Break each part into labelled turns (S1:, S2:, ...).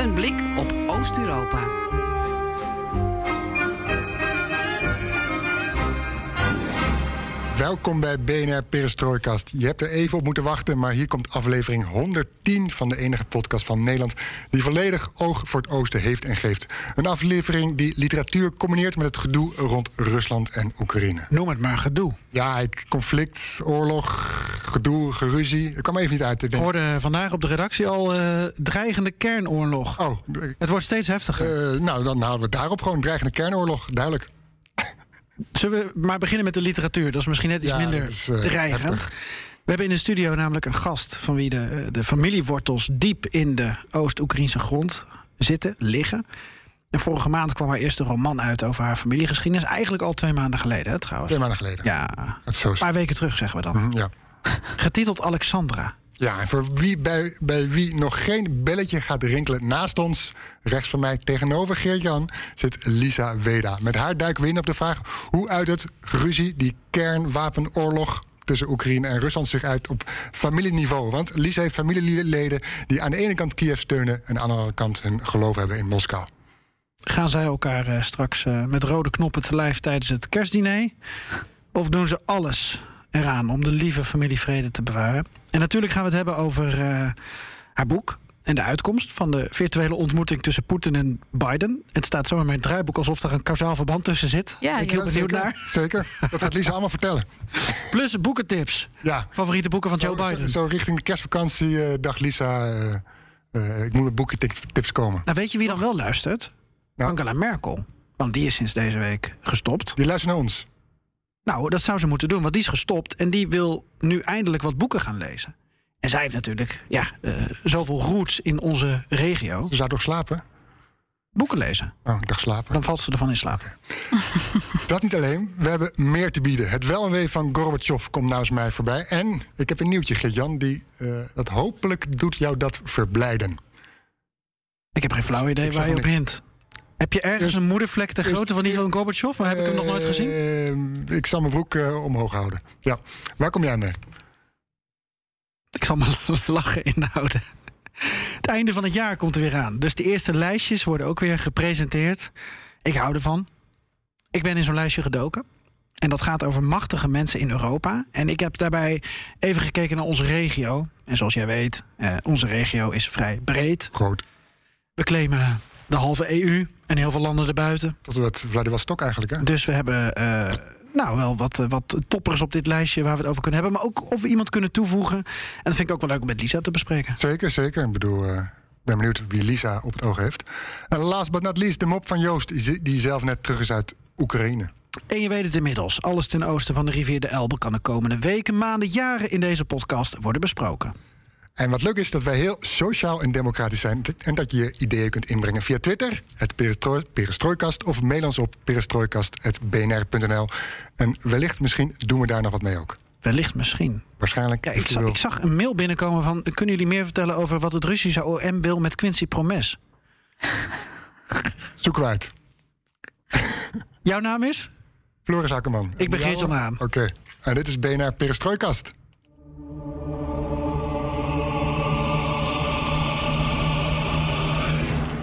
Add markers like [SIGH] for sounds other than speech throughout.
S1: Een blik op Oost-Europa.
S2: Welkom bij BNR Perestrooikast. Je hebt er even op moeten wachten, maar hier komt aflevering 110 van de enige podcast van Nederland die volledig oog voor het oosten heeft en geeft. Een aflevering die literatuur combineert met het gedoe rond Rusland en Oekraïne.
S3: Noem het maar gedoe.
S2: Ja, conflict, oorlog, gedoe, geruzie. Ik kwam even niet uit. Ik
S3: Ik
S2: denk,
S3: hoorde vandaag op de redactie al eh, dreigende kernoorlog.
S2: oh,
S3: Het wordt steeds heftiger.
S2: eh, nou, dan houden we het daarop gewoon. Dreigende kernoorlog, duidelijk.
S3: Zullen we maar beginnen met de literatuur? Dat is misschien net iets
S2: Ja,
S3: minder
S2: is, eh,
S3: dreigend.
S2: heftig.
S3: We hebben in de studio namelijk een gast van wie de, de familiewortels diep in de Oost-Oekraïnse grond zitten, liggen. En vorige maand kwam haar eerste roman uit over haar familiegeschiedenis. Eigenlijk al twee maanden geleden, hè, trouwens.
S2: Twee maanden geleden.
S3: Ja, een paar weken terug zeggen we dan.
S2: Mhm, ja.
S3: Getiteld Alexandra.
S2: Ja, en voor wie bij, bij wie nog geen belletje gaat rinkelen naast ons, rechts van mij tegenover Geert-Jan, zit Lisa Weda. Met haar duiken we in op de vraag hoe uit het ruzie, die kernwapenoorlog tussen Oekraïne en Rusland zich uit op familieniveau. Want Lisa heeft familieleden die aan de ene kant Kiev steunen en aan de andere kant hun geloof hebben in Moskou.
S3: Gaan zij elkaar eh, straks eh, met rode knoppen te lijf tijdens het kerstdiner? Of doen ze alles eraan om de lieve familievrede te bewaren? En natuurlijk gaan we het hebben over eh, haar boek en de uitkomst van de virtuele ontmoeting tussen Poetin en Biden. Het staat zo in mijn draaiboek alsof er een kausaal verband tussen zit.
S4: Ja,
S3: ik
S4: ja.
S3: heel benieuwd
S2: zeker,
S3: naar.
S2: Zeker, dat gaat Lisa allemaal vertellen. [LAUGHS]
S3: Plus boekentips.
S2: Ja.
S3: Favoriete boeken van Joe Biden.
S2: zo, zo richting de kerstvakantie eh, dacht Lisa, eh, ik moet met boekentips komen.
S3: Nou, weet je wie dan wel luistert?
S2: Nou.
S3: Angela Merkel. Want die is sinds deze week gestopt.
S2: Die luistert naar ons.
S3: Nou, dat zou ze moeten doen, want die is gestopt en die wil nu eindelijk wat boeken gaan lezen. En zij heeft natuurlijk ja, eh, zoveel roots in onze regio.
S2: Ze zou toch slapen?
S3: Boeken lezen.
S2: Oh, ik dacht slapen.
S3: Dan valt ze ervan in slaap. [LAUGHS]
S2: Dat niet alleen, we hebben meer te bieden. Het wel en wee van Gorbachev komt nou eens mij voorbij. En ik heb een nieuwtje, Gert-Jan, die eh, dat hopelijk doet jou dat verblijden.
S3: Ik heb geen flauw idee
S2: Ik
S3: waar je op hint. Heb je ergens
S2: Eerst-
S3: een moedervlek ter grootte van die van Gorbachev? Maar heb ik hem nog nooit gezien?
S2: Eh, ik zal mijn broek eh, omhoog houden. Ja, waar kom jij mee?
S3: Ik zal mijn [LAUGHS] lachen inhouden. Het einde van het jaar komt er weer aan. Dus de eerste lijstjes worden ook weer gepresenteerd. Ik hou ervan. Ik ben in zo'n lijstje gedoken. En dat gaat over machtige mensen in Europa. En ik heb daarbij even gekeken naar onze regio. En zoals jij weet, eh, onze regio is vrij breed.
S2: Groot.
S3: We claimen de halve EU en heel veel landen erbuiten.
S2: Tot met Vladivostok eigenlijk, hè?
S3: Dus we hebben eh, nou wel wat, eh, wat toppers op dit lijstje waar we het over kunnen hebben. Maar ook of we iemand kunnen toevoegen. En dat vind ik ook wel leuk om met Lisa te bespreken.
S2: Zeker, zeker. Ik bedoel, ik ben benieuwd wie Lisa op het oog heeft. En last but not least, de mop van Joost, die die zelf net terug is uit Oekraïne.
S3: En je weet het inmiddels. Alles ten oosten van de rivier de Elbe kan de komende weken, maanden, jaren in deze podcast worden besproken.
S2: En wat leuk is dat wij heel sociaal en democratisch zijn. En dat je je ideeën kunt inbrengen via Twitter, het Perestrooikast. Of mail ons op perestrooikast.bnr.nl. En wellicht, misschien doen we daar nog wat mee ook.
S3: Wellicht misschien.
S2: Waarschijnlijk.
S3: Ja, ik, zag, ik zag een mail binnenkomen van... kunnen jullie meer vertellen over wat het Russische OM wil met Quincy Promes? [LAUGHS]
S2: Zoeken we uit. [LAUGHS]
S3: Jouw naam is?
S2: Floris Akkerman.
S3: Ik ben? Geert-Jan Haan.
S2: Oké. En dit is BNR Perestrooikast.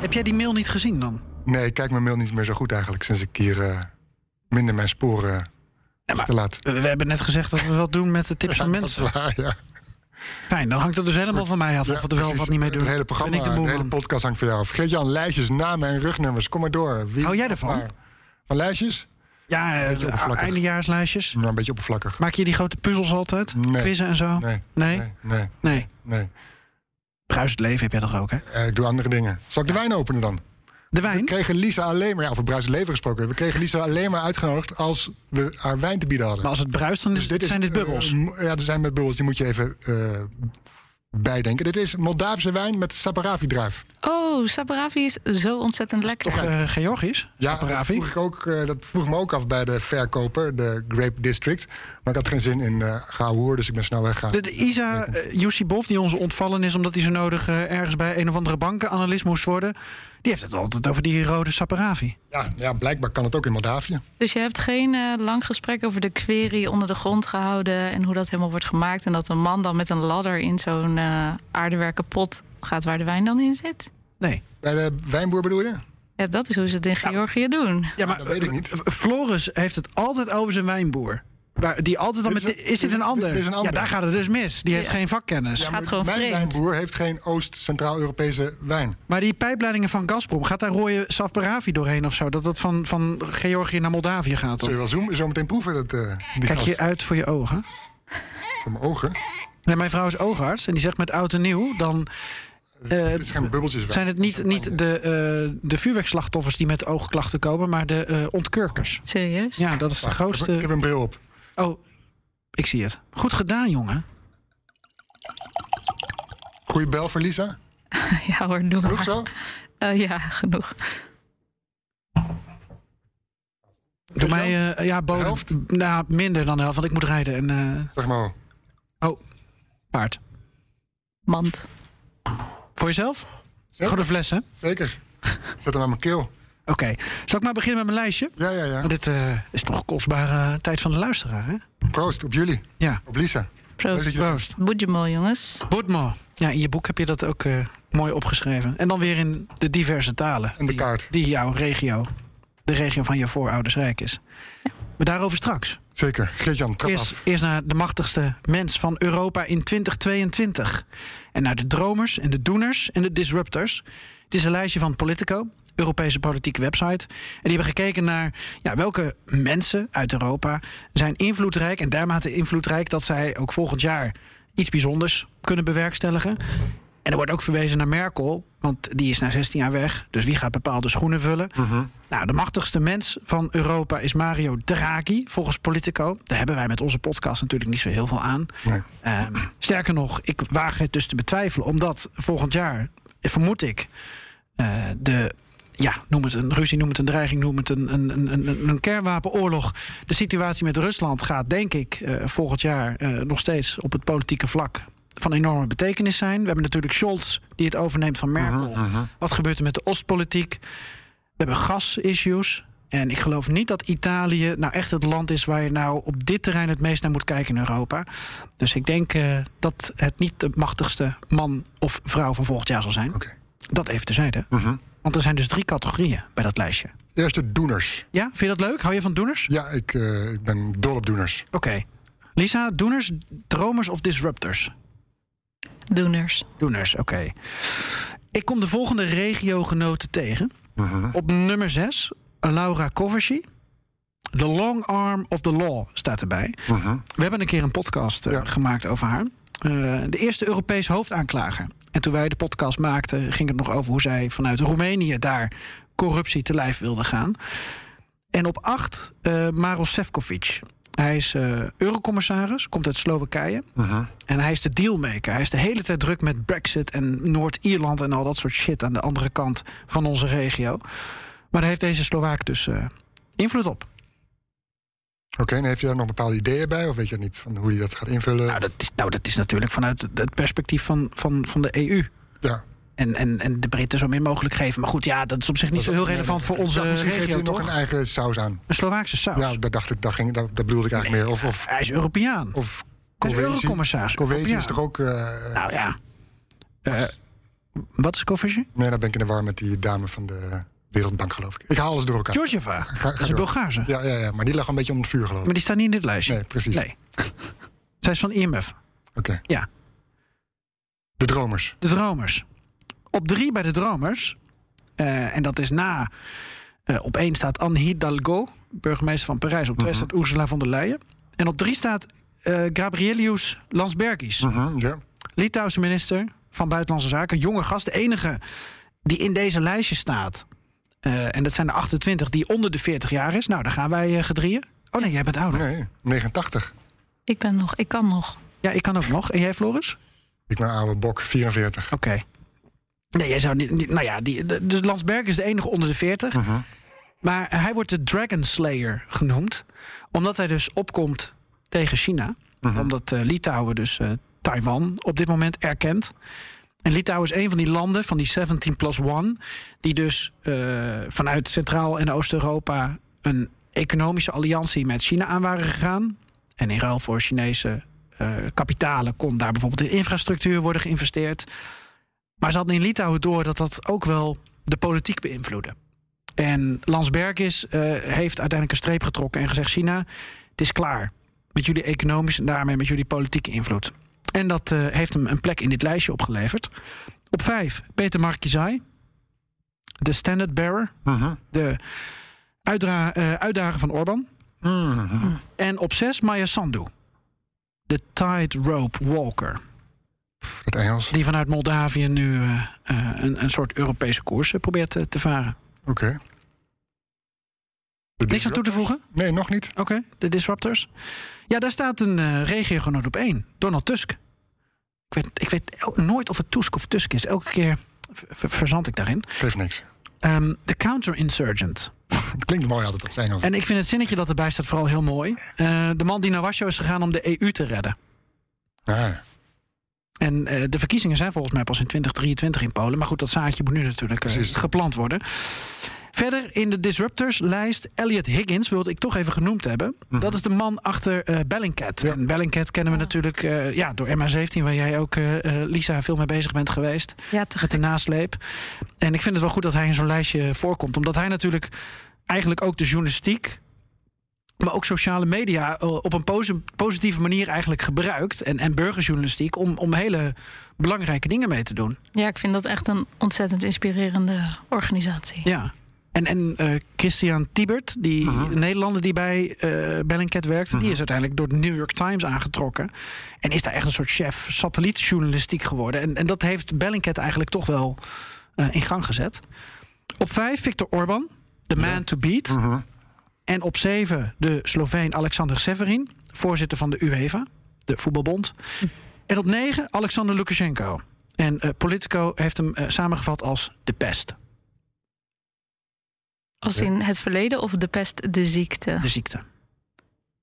S3: Heb jij die mail niet gezien dan?
S2: Nee, ik kijk mijn mail niet meer zo goed eigenlijk. Sinds ik hier eh, minder mijn sporen
S3: Ja, maar
S2: te laat.
S3: we, we hebben net gezegd dat we wat doen met de [LAUGHS] tips van
S2: Dat is
S3: mensen.
S2: waar, ja.
S3: Fijn, dan hangt het dus helemaal van mij af.
S2: Ja,
S3: of we er wel wat niet mee doen.
S2: Het hele programma,
S3: ik de
S2: de, hele podcast hangt van jou af. Geert-Jan, lijstjes, namen en rugnummers. Kom maar door. Wie,
S3: Hou jij ervan?
S2: waar? Van lijstjes?
S3: Ja, eh, eindejaarslijstjes.
S2: Nou, een beetje oppervlakkig.
S3: Maak je die grote puzzels altijd?
S2: Nee.
S3: Quizzen en zo?
S2: Nee.
S3: Nee?
S2: Nee, nee,
S3: Nee.
S2: nee.
S3: Bruisend leven heb jij toch ook, hè?
S2: Eh, ik doe andere dingen. Zal ik de wijn openen dan?
S3: De
S2: We
S3: wijn?
S2: kregen Lisa alleen maar, ja, over bruisend leven gesproken. We kregen Lisa alleen maar uitgenodigd als we haar wijn te bieden hadden.
S3: Maar als het bruist, dan is,
S2: Dus dit is,
S3: zijn dit
S2: eh,
S3: bubbels.
S2: ja, er zijn met bubbels. Die moet je even eh, bijdenken. Dit is Moldavische wijn met Saperavi-druif.
S4: Oh, Saperavi is zo ontzettend lekker.
S3: Toch eh, Georgisch?
S2: Ja, dat vroeg, ik ook, eh, dat vroeg me ook af bij de verkoper, de Grape District. Maar ik had geen zin in uh, gehoor, dus ik ben snel weggegaan.
S3: De, de Isa uh, Yusibov, die ons ontvallen is omdat hij zo nodig uh, ergens bij een of andere bankenanalist moest worden, die heeft het altijd over die rode Saperavi.
S2: Ja, ja, blijkbaar kan het ook in Moldavië.
S4: Dus je hebt geen uh, lang gesprek over de query onder de grond gehouden en hoe dat helemaal wordt gemaakt. En dat een man dan met een ladder in zo'n uh, aardewerken pot gaat waar de wijn dan in zit?
S3: Nee.
S2: Bij de wijnboer bedoel je?
S4: Ja, dat is hoe ze het in Georgië ja. doen.
S3: Ja, maar
S2: dat weet ik niet.
S3: Floris heeft het altijd over zijn wijnboer. Waar, die altijd met.
S2: is-
S3: Is dit een ander?
S2: dit is een ander.
S3: Ja, daar gaat het dus mis. Die heeft geen vakkennis.
S4: Ja,
S3: maar,
S4: gaat gewoon
S2: Mijn
S4: vreemd.
S2: wijnboer heeft geen Oost-Centraal-Europese wijn.
S3: die pijpleidingen van Gazprom, gaat daar rode Saperavi doorheen of zo? Dat dat van, van Georgië naar Moldavië gaat?
S2: Zul je
S3: Of?
S2: wel zo, zo meteen proeven, dat, eh die
S3: Kijk je uit voor je ogen?
S2: van mijn ogen.
S3: Nee, mijn vrouw is oogarts en die zegt met oud en nieuw, dan eh,
S2: Het is geen bubbeltjes
S3: zijn het niet, niet de, eh, de vuurwerkslachtoffers die met oogklachten komen, maar de eh, ontkurkers.
S4: Serieus?
S3: Ja, dat is de
S2: Wacht, Ik heb
S3: grootste.
S2: een bril op.
S3: Oh, ik zie het. Goed gedaan, jongen.
S2: Goeie bel voor Lisa. [LAUGHS]
S4: Ja hoor, doe
S2: Genoeg
S4: maar.
S2: zo?
S4: Eh, ja, genoeg.
S3: Doe mij, eh, ja, bodem.
S2: helft?
S3: Nou, minder dan de helft, want ik moet rijden. En, eh,
S2: Zeg maar.
S3: oh, paard.
S4: Mand.
S3: Voor jezelf?
S2: Ja.
S3: Goede flessen.
S2: Zeker. Zet hem aan mijn keel.
S3: Oké. Zal ik maar beginnen met mijn lijstje?
S2: Ja, ja, ja.
S3: Want dit eh, is toch kostbare tijd van de luisteraar, hè?
S2: Proost op jullie.
S3: Ja.
S2: Op Lisa.
S4: Proost.
S3: Proost.
S4: Boedjemol, jongens.
S3: Boedmo. Ja, in je boek heb je dat ook eh, mooi opgeschreven. En dan weer in de diverse talen.
S2: En de
S3: die,
S2: kaart.
S3: Die jouw regio, de regio van je voorouders rijk is. Maar daarover straks.
S2: Zeker. Geert-Jan, trap
S3: Eerst,
S2: af.
S3: eerst naar de machtigste mens van Europa in 2022. En naar de dromers en de doeners en de disruptors. Het is een lijstje van Politico, Europese politieke website. En die hebben gekeken naar ja, welke mensen uit Europa zijn invloedrijk... en dermate invloedrijk dat zij ook volgend jaar iets bijzonders kunnen bewerkstelligen. En er wordt ook verwezen naar Merkel, want die is na 16 jaar weg. Dus wie gaat bepaalde schoenen vullen? Nou, de machtigste mens van Europa is Mario Draghi, volgens Politico. Daar hebben wij met onze podcast natuurlijk niet zo heel veel aan.
S2: Nee.
S3: Ehm, sterker nog, ik waag het dus te betwijfelen, omdat volgend jaar, vermoed ik, eh, de. Ja, noem het een ruzie, noem het een dreiging, noem het een, een, een, een, kernwapenoorlog. De situatie met Rusland gaat, denk ik, eh, volgend jaar eh, nog steeds op het politieke vlak van enorme betekenis zijn. We hebben natuurlijk Scholz, die het overneemt van Merkel. Wat gebeurt er met de Oostpolitiek? We hebben gasissues. En ik geloof niet dat Italië nou echt het land is waar je nou op dit terrein het meest naar moet kijken in Europa. Dus ik denk eh, dat het niet de machtigste man of vrouw van volgend jaar zal zijn. Dat even terzijde. Want er zijn dus drie categorieën bij dat lijstje.
S2: Eerste doeners.
S3: Ja, vind je dat leuk? Hou je van doeners?
S2: Ja, ik, eh, ik ben dol op doeners.
S3: Oké. Lisa, doeners, dromers of disruptors?
S4: Doeners.
S3: Doeners, oké. Ik kom de volgende regiogenoten tegen. Op nummer 6, Laura Coversy. The Long Arm of the Law staat erbij. We hebben een keer een podcast eh,
S2: Ja.
S3: gemaakt over haar. Eh, de eerste Europees hoofdaanklager. En toen wij de podcast maakten, ging het nog over hoe zij vanuit Roemenië daar corruptie te lijf wilde gaan. En op 8, eh Maros Sefcovic. Hij is eh, eurocommissaris, komt uit Slowakije. En hij is de dealmaker. Hij is de hele tijd druk met Brexit en Noord-Ierland en al dat soort shit aan de andere kant van onze regio. Maar daar heeft deze Slovaak dus eh, invloed op.
S2: Oké, en heeft je daar nog bepaalde ideeën bij? Of weet je niet van hoe hij dat gaat invullen?
S3: Nou, dat is, nou, dat is natuurlijk vanuit het- perspectief van, van, van de EU.
S2: ja.
S3: En, en, en de Britten zo min mogelijk geven. Maar goed, ja, dat is op zich niet zo heel relevant voor onze
S2: dacht, misschien geeft
S3: regio,
S2: hij nog
S3: toch?
S2: een eigen saus aan.
S3: Een Slovaakse saus.
S2: Ja, dat dacht ik, dat, ging, dat bedoelde ik eigenlijk meer. Of, of,
S3: Hij is Europeaan.
S2: of
S3: Hij is
S2: cohesie.
S3: eurocommissaris.
S2: Cohesie is toch ook... eh,
S3: Nou ja. Eh, wat is Coversie?
S2: Nee, dan ben ik in de war met die dame van de Wereldbank, geloof ik. Ik haal alles door elkaar.
S3: Georgieva.
S2: Ga- ga
S3: Dat is een. Bulgaarse.
S2: Ja, ja, ja, maar die lag een beetje onder het vuur, geloof ik.
S3: Maar die staat niet in dit lijstje.
S2: Nee, precies.
S3: Nee. Zij is van IMF.
S2: Oké.
S3: Ja.
S2: De dromers.
S3: De Dromers. Op drie bij de Dromers. eh, en dat is na. eh, op één staat Anne Hidalgo, burgemeester van Parijs. Op twee staat Ursula von der Leyen. En op drie staat eh Gabrielius Landsbergis.
S2: Mhm, ja.
S3: Litouwse minister van Buitenlandse Zaken. Jonge gast. De enige die in deze lijstje staat. Eh, en dat zijn de 28 die onder de 40 jaar is. Nou, daar gaan wij eh, gedrieën. Oh nee, jij bent ouder.
S2: Nee, 89.
S4: Ik ben nog, ik kan nog.
S3: Ja, ik kan ook nog. En jij, Floris?
S2: Ik ben oude bok, 44.
S3: Oké. Nee, jij zou niet, niet- Nou ja, die, de- dus Landsberg is de enige onder de 40.
S2: Mhm.
S3: Maar hij wordt de Dragon Slayer genoemd. Omdat hij dus opkomt tegen China.
S2: Mhm.
S3: Omdat eh, Litouwen dus eh, Taiwan op dit moment erkent. En Litouwen is een van die landen, van die 17 plus 1... die dus eh, vanuit Centraal- en Oost-Europa... een economische alliantie met China aan waren gegaan. En in ruil voor Chinese eh, kapitalen... kon daar bijvoorbeeld in infrastructuur worden geïnvesteerd. Maar ze hadden in Litouwen door dat dat ook wel de politiek beïnvloedde. En Landsbergis eh, heeft uiteindelijk een streep getrokken en gezegd: China, het is klaar met jullie economische en daarmee met jullie politieke invloed. En dat eh, heeft hem een plek in dit lijstje opgeleverd. Op vijf, Peter Markizai, de standard bearer,
S2: Mhm.
S3: de uitdra- eh, uitdager van Orbán.
S2: Mhm.
S3: En op zes, Maya Sandu, de tightrope walker.
S2: Het Engels.
S3: Die vanuit Moldavië nu eh, een, een soort Europese koers probeert te varen.
S2: Oké.
S3: Niks aan toe te voegen?
S2: Nee, nog niet.
S3: Oké, de Disruptors. Ja, daar staat een eh regiogenoot op één. Donald Tusk. Ik weet, ik weet nooit of het Tusk of Tusk is. Elke keer ver- verzand ik daarin.
S2: Geeft niks.
S3: Ehm, De counterinsurgent.
S2: Het [LAUGHS] klinkt mooi altijd op Engels.
S3: En ik vind het zinnetje dat erbij staat vooral heel mooi. Eh, de man die naar Warschau is gegaan om de EU te redden.
S2: Ah,
S3: En eh, de verkiezingen zijn volgens mij pas in 2023 in Polen. Maar goed, dat zaadje moet nu natuurlijk
S2: Precies.
S3: geplant worden. Verder in de Disruptors-lijst Elliot Higgins, wilde ik toch even genoemd hebben. Dat is de man achter eh Bellingcat.
S2: Ja.
S3: En Bellingcat kennen we natuurlijk eh, ja, door MH17, waar jij ook, eh, eh, Lisa, veel mee bezig bent geweest.
S4: Ja, te
S3: Met de nasleep. En ik vind het wel goed dat hij in zo'n lijstje voorkomt. Omdat hij natuurlijk eigenlijk ook de journalistiek. Maar ook sociale media op een posi- positieve manier eigenlijk gebruikt. En, en burgerjournalistiek om, om hele belangrijke dingen mee te doen.
S4: Ja, ik vind dat echt een ontzettend inspirerende organisatie.
S3: Ja. En, en eh, Christian Tiebert, die Nederlander die bij eh Bellingcat werkt, die is uiteindelijk door de New York Times aangetrokken. En is daar echt een soort chef satellietjournalistiek geworden. En, en dat heeft Bellingcat eigenlijk toch wel eh, in gang gezet. Op vijf Viktor Orban, the man to beat. En op zeven de Sloveen Alexander Severin, voorzitter van de UEFA, de voetbalbond. En op negen Alexander Lukashenko. En Politico heeft hem samengevat als de pest,
S4: Als in het verleden of de pest, de ziekte.
S3: de ziekte.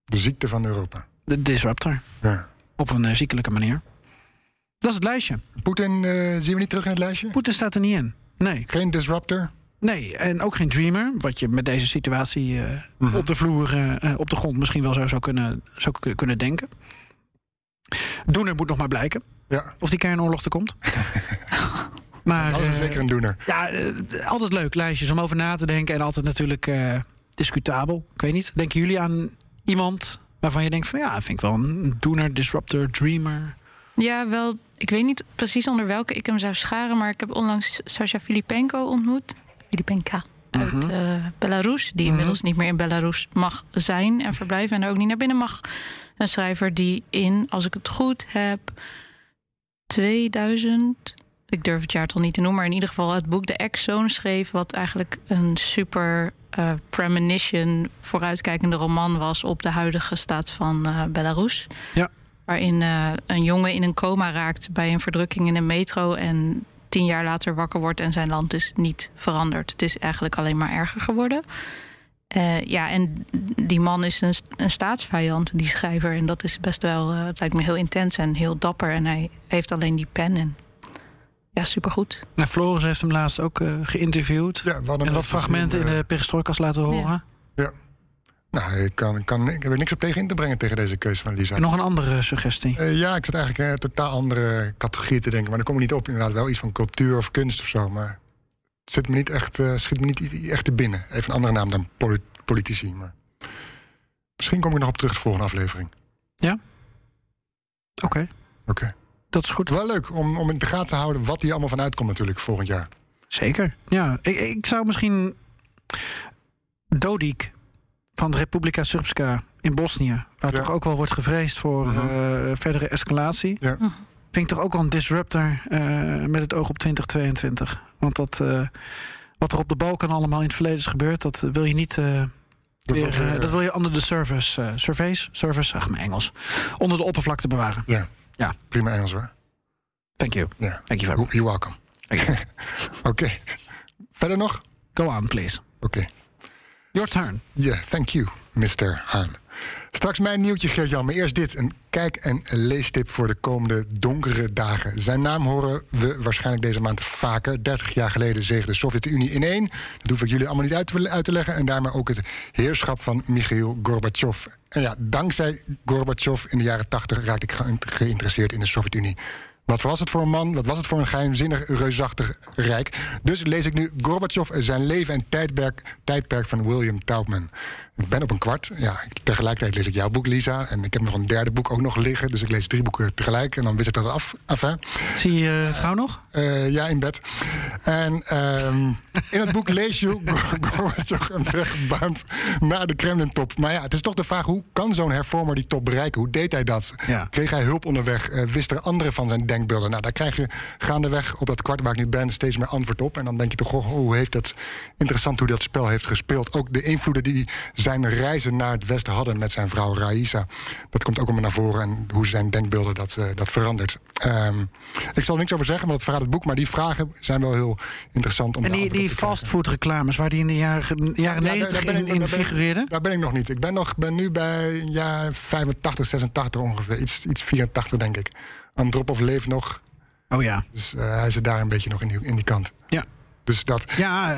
S2: De ziekte van Europa.
S3: De disruptor.
S2: Ja.
S3: Op een eh, ziekelijke manier. Dat is het lijstje.
S2: Poetin eh, zien we niet terug in het lijstje?
S3: Poetin staat er niet in. Nee.
S2: Geen disruptor?
S3: Nee, en ook geen dreamer. Wat je met deze situatie eh,
S2: Mhm.
S3: op de vloer, op de grond misschien wel zo zou kunnen, zou kunnen denken. Doener moet nog maar blijken
S2: Ja,
S3: of die kernoorlog er komt. [LAUGHS] maar
S2: dat is
S3: eh,
S2: zeker een doener.
S3: ja, eh, altijd leuk lijstjes om over na te denken. En altijd natuurlijk eh, discutabel. Ik weet niet. Denken jullie aan iemand waarvan je denkt van ja, vind ik wel een doener, disruptor, dreamer.
S4: Ja, wel. Ik weet niet precies onder welke ik hem zou scharen, maar ik heb onlangs Sasha Filipenko ontmoet. Filipenka uit
S3: Mhm.
S4: eh, Belarus, die inmiddels niet meer in Belarus mag zijn en verblijven en er ook niet naar binnen mag. Een schrijver die in, als ik het goed heb, 2000, ik durf het jaartal niet te noemen, maar in ieder geval het boek De Ex-Zoon schreef, wat eigenlijk een super eh, premonition, vooruitkijkende roman was op de huidige staat van eh, Belarus.
S3: Ja.
S4: Waarin eh, een jongen in een coma raakt bij een verdrukking in een metro. En tien jaar later wakker wordt en zijn land is niet veranderd. Het is eigenlijk alleen maar erger geworden. Ja, en die man is een, een staatsvijand, die schrijver. En dat is best wel, het lijkt me heel intens en heel dapper. En hij heeft alleen die pen. En ja, supergoed.
S3: Nou, Floris heeft hem laatst ook eh, geïnterviewd.
S2: Ja, hadden
S3: en wat fragmenten in
S2: zien,
S3: de perestrojkas laten horen.
S2: eh, Nou, ik, kan, kan, ik heb er niks op tegen in te brengen tegen deze keuze van Lisa.
S3: En nog een andere suggestie.
S2: Eh, ja, ik zat eigenlijk in een totaal andere categorie te denken. Maar dan kom ik niet op. Inderdaad, wel iets van cultuur of kunst of zo. Maar het zit me niet echt, eh, schiet me niet echt te binnen. Even een andere naam dan poli- politici. Maar misschien kom ik nog op terug de volgende aflevering.
S3: Oké,
S2: Oké.
S3: Dat is goed.
S2: Wel leuk om, om in de gaten te houden wat hier allemaal van uitkomt natuurlijk volgend jaar.
S3: Zeker. Ja, ik, ik zou misschien Dodik van de Republika Srpska in Bosnië, waar
S2: Ja.
S3: toch ook wel wordt gevreesd voor
S2: Mhm.
S3: eh, verdere escalatie,
S2: Ja.
S3: vind ik toch ook wel een disruptor eh, met het oog op 2022. Want dat, eh, wat er op de Balkan allemaal in het verleden is gebeurd, dat wil je niet. eh,
S2: Dat
S3: weer,
S2: was,
S3: dat wil je onder de service, eh surveys, service, ach mijn Engels, onder de oppervlakte bewaren.
S2: ja.
S3: Ja.
S2: Prima Engels hoor.
S3: Thank you.
S2: Ja.
S3: Thank you very much.
S2: You're welcome. [LAUGHS] Oké. Verder nog?
S3: Go on, please.
S2: Oké.
S3: Your turn.
S2: Ja, thank you, Mr. Haan. Straks mijn nieuwtje, Geert-Jan. Maar eerst dit. Een kijk- en leestip voor de komende donkere dagen. Zijn naam horen we waarschijnlijk deze maand vaker. 30 jaar geleden zeeg de Sovjet-Unie in één. Dat hoef ik jullie allemaal niet uit te, leggen. En daarmee ook het heerschap van Michail Gorbachev. En ja, dankzij Gorbachev in de jaren 80 raakte ik ge- geïnteresseerd in de Sovjet-Unie. Wat was het voor een man? Wat was het voor een geheimzinnig, reusachtig rijk? Dus lees ik nu Gorbachev, zijn leven en tijdperk, tijdperk van William Taubman. Ik ben op een kwart. Ja, tegelijkertijd lees ik jouw boek, Lisa. En ik heb nog een derde boek ook nog liggen. Dus ik lees drie boeken tegelijk. En dan wist ik dat af. af hè?
S3: Zie je je vrouw nog?
S2: Eh, ja, in bed. En ehm, in het boek lees je Gorbachev een weg baant naar de Kremlin-top. Maar ja, het is toch de vraag: hoe kan zo'n hervormer die top bereiken? Hoe deed hij dat?
S3: Ja.
S2: Kreeg hij hulp onderweg? Eh, wist er anderen van zijn denkbeelden? Nou, daar krijg je gaandeweg op dat kwart waar ik nu ben steeds meer antwoord op. En dan denk je toch: goh, hoe heeft dat interessant hoe dat spel heeft gespeeld? Ook de invloeden die zijn reizen naar het westen hadden met zijn vrouw Raisa. Dat komt ook allemaal naar voren en hoe zijn denkbeelden dat, eh, dat verandert. Ehm, ik zal er niks over zeggen, want dat verraadt het boek. Maar die vragen zijn wel heel interessant om
S3: En die, die fastfood-reclames waar die in de jaren, jaren
S2: Ja, daar-
S3: 90
S2: daar ben
S3: in, figureerde?
S2: Daar ben ik nog niet. Ik ben, nog, ben nu bij ja, 85, 86 ongeveer. Iets, iets 84, denk ik. Andropov leeft nog.
S3: Oh ja.
S2: Dus eh, hij zit daar een beetje nog in die, in die kant.
S3: Ja,
S2: Dus dat.
S3: ja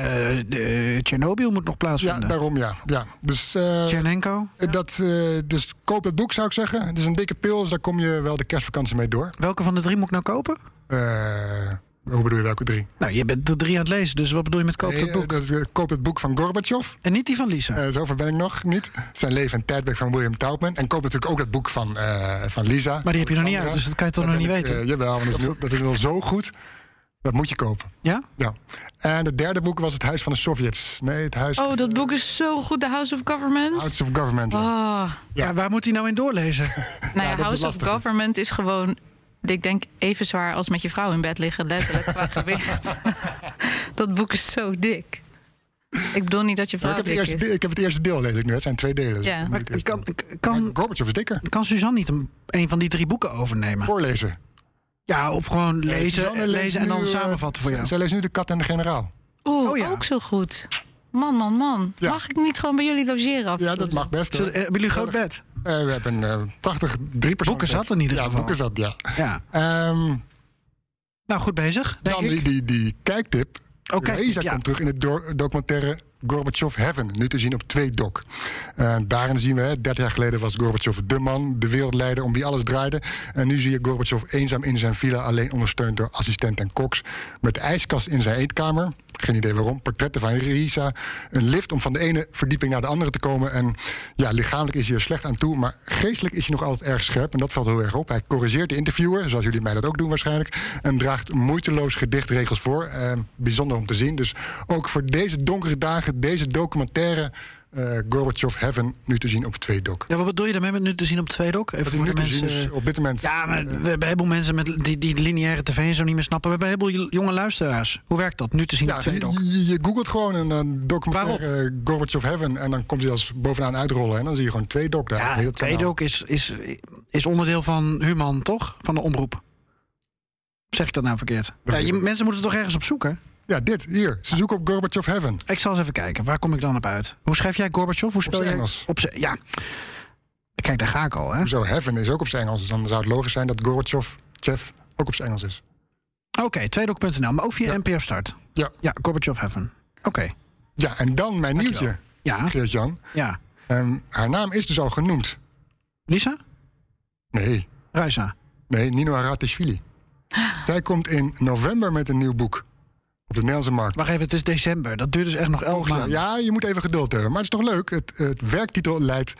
S3: Tsjernobyl moet nog
S2: Ja,
S3: plaatsvinden.
S2: daarom ja. ja. Dus, eh,
S3: Tchernenko.
S2: dat, dus koop het boek, zou ik zeggen. Het is een dikke pil, dus daar kom je wel de kerstvakantie mee door.
S3: Welke van de drie moet ik nou kopen?
S2: Hoe bedoel je welke drie?
S3: Nou, je bent er drie aan het lezen, dus wat bedoel je met koop
S2: Nee,
S3: het boek?
S2: dat, koop het boek van Gorbachev.
S3: En niet die van Lisa.
S2: Eh, zover ben ik nog niet. Zijn leven en tijdperk van William Taubman. En koop natuurlijk ook het boek van, van Lisa.
S3: maar die heb je nog niet uit, dus dat kan je toch nog niet
S2: ik,
S3: weten?
S2: jawel, want dat is, dat is wel zo goed. Dat moet je kopen.
S3: ja?
S2: Ja. En het derde boek was Het Huis van de Sovjets. Nee, het Huis
S4: Oh, dat boek is zo goed, The House of Government.
S2: House of Government. ja.
S4: Oh,
S3: ja. waar moet hij nou in doorlezen? [LAUGHS]
S4: nou ja, House of. Government is gewoon, ik denk, even zwaar als met je vrouw in bed liggen, letterlijk qua [LAUGHS] gewicht. dat boek is zo dik. Ik bedoel niet dat je
S2: ik,
S4: vrouw
S2: heb het
S4: dik
S2: eerste,
S4: is.
S2: ik heb het eerste deel, lees ik nu. Het zijn twee delen. dus
S4: Ja.
S2: ik moet
S3: Maar kan, kan,
S2: Maar Gorbachev is dikker.
S3: kan Suzanne niet een, een van die drie boeken overnemen?
S2: Voorlezen.
S3: Ja, of gewoon
S2: Eh,
S3: lezen,
S2: Suzanne
S3: lezen en dan
S2: nu, eh,
S3: samenvatten voor jou.
S2: Zij leest nu De Kat en de Generaal.
S4: Oeh,
S3: Oh ja.
S4: ook zo goed. Man, man, man.
S2: Ja.
S4: Mag ik niet gewoon bij jullie logeren? af
S2: Ja, dat mag best. hoor.
S3: Zullen- eh, Hebben jullie een groot bed?
S2: Eh, we hebben een eh, prachtig drie
S3: Boeken zat in ieder
S2: ja,
S3: geval.
S2: boeken zat, ja.
S3: Ja.
S2: Ehm,
S3: Nou, goed bezig, denk
S2: dan
S3: ik.
S2: die, die, die kijktip.
S3: Oh, kijktip,
S2: Reza
S3: ja.
S2: komt terug in het do- documentaire Gorbachev Heaven. Nu te zien op twee. Eh, daarin zien we, hè, 30 jaar geleden was Gorbachev de man, de wereldleider om wie alles draaide. En nu zie je Gorbachev eenzaam in zijn villa, alleen ondersteund door assistent en koks. Met de ijskast in zijn eetkamer. Geen idee waarom. Portretten van Risa. Een lift om van de ene verdieping naar de andere te komen. En ja, lichamelijk is hij er slecht aan toe. Maar geestelijk is hij nog altijd erg scherp. En dat valt heel erg op. Hij corrigeert de interviewer, zoals jullie mij dat ook doen waarschijnlijk. En draagt moeiteloos gedichtregels voor. Eh, bijzonder om te zien. Dus ook voor deze donkere dagen, deze documentaire. Eh Gorbachev Heaven nu te zien op twee doc.
S3: Ja, wat bedoel je daarmee met nu te zien op twee doc? Even
S2: Dat
S3: voor de
S2: nu te zien
S3: mensen...
S2: is op dit moment.
S3: Ja, maar we hebben een heleboel mensen met die, die lineaire tv zo niet meer snappen. We hebben een heleboel jonge luisteraars. Hoe werkt dat? Nu te zien
S2: Ja,
S3: op twee doc?
S2: je, je googelt gewoon een, een documentaire eh, Gorbachev Heaven en dan komt hij als bovenaan uitrollen en dan zie je gewoon twee doc daar.
S3: Ja, doc is, is, is onderdeel van Human, toch? Van de omroep. Zeg ik dat nou verkeerd? Ja, je, mensen moeten toch ergens op zoeken?
S2: Ja, dit hier. Ze zoeken op Gorbachev Heaven.
S3: Ik zal eens even kijken. Waar kom ik dan op uit? Hoe schrijf jij Gorbachev? Hoe spel
S2: zijn
S3: jij?
S2: Engels.
S3: Op zijn Ja. Kijk, daar ga ik al, hè?
S2: Zo, Heaven is ook op zijn Engels. Dus dan zou het logisch zijn dat Gorbachev Chef ook op zijn Engels is.
S3: Oké, tweedoc.nl, maar ook via NPO Start.
S2: Ja.
S3: Ja, Gorbachev Heaven. Oké.
S2: Ja, en dan mijn nieuwtje,
S3: Ja,
S2: Geert-Jan.
S3: ja.
S2: Ehm, haar naam is dus al genoemd.
S3: Lisa?
S2: Nee,
S3: Ruisa.
S2: nee, Nino Aratishvili. [GASPS] Zij komt in november met een nieuw boek. Op de Nederlandse markt.
S3: Wacht even, het is december. Dat duurt dus echt nog elf
S2: Ja,
S3: maanden.
S2: ja, je moet even geduld hebben. Maar het is toch leuk? Het, het werktitel leidt,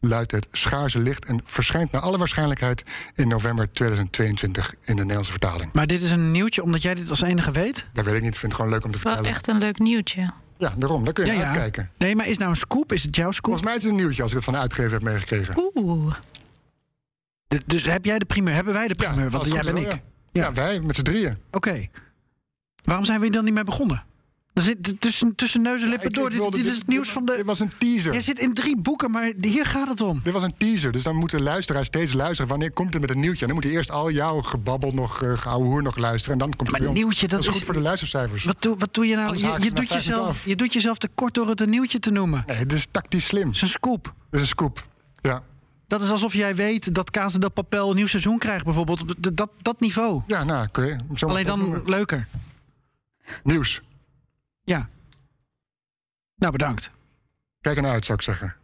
S2: luidt het Schaarse Licht... en verschijnt naar alle waarschijnlijkheid in november 2022 in de Nederlandse vertaling.
S3: Maar dit is een nieuwtje omdat jij dit als enige weet?
S2: Dat weet ik niet, ik vind het gewoon leuk om te
S4: Wel
S2: vertellen.
S4: echt een leuk nieuwtje.
S2: Ja, daarom, daar kun je
S3: Ja,
S2: naar
S3: ja.
S2: uitkijken.
S3: Nee, maar is het nou een scoop? Is het jouw scoop?
S2: Volgens mij is het een nieuwtje als ik het van de uitgever heb meegekregen.
S4: Oeh.
S3: Dus heb jij de primeur? Hebben wij de primeur? Want jij ben ik.
S2: is wel, Ja.
S3: Ja.
S2: Ja, wij met z'n drieën.
S3: Oké. Waarom zijn we hier dan niet mee begonnen? Er zit tussen, tussen neus en lippen door. Dit, dit is het nieuws van
S2: Dit
S3: de...
S2: was een teaser.
S3: Je zit in drie boeken, maar hier gaat het om.
S2: Dit was een teaser, dus dan moeten luisteraars steeds luisteren. Wanneer komt het met een nieuwtje? En dan moet je eerst al jouw gebabbel nog, uh, hoer nog luisteren. En dan komt het
S3: Maar
S2: ons.
S3: nieuwtje, dat
S2: is
S3: is-
S2: goed voor de luistercijfers.
S3: Wat doe, wat doe je nou? Je, doet jezelf, je doet jezelf tekort door het een nieuwtje te noemen.
S2: Nee, dit is tactisch slim.
S3: Dat is een scoop.
S2: Dat is een scoop. Ja,
S3: Dat is alsof jij weet dat Casa del Papel een nieuw seizoen krijgt, bijvoorbeeld. Dat, dat niveau.
S2: ja nou, oké.
S3: Alleen
S2: het
S3: dan leuker.
S2: Nieuws.
S3: Ja. Nou, bedankt.
S2: Kijk ernaar uit, zou ik zeggen.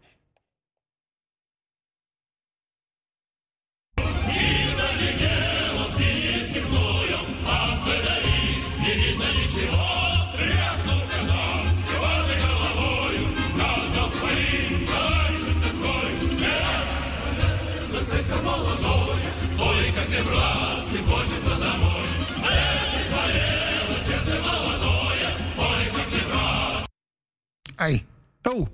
S2: Ei,
S3: Oh,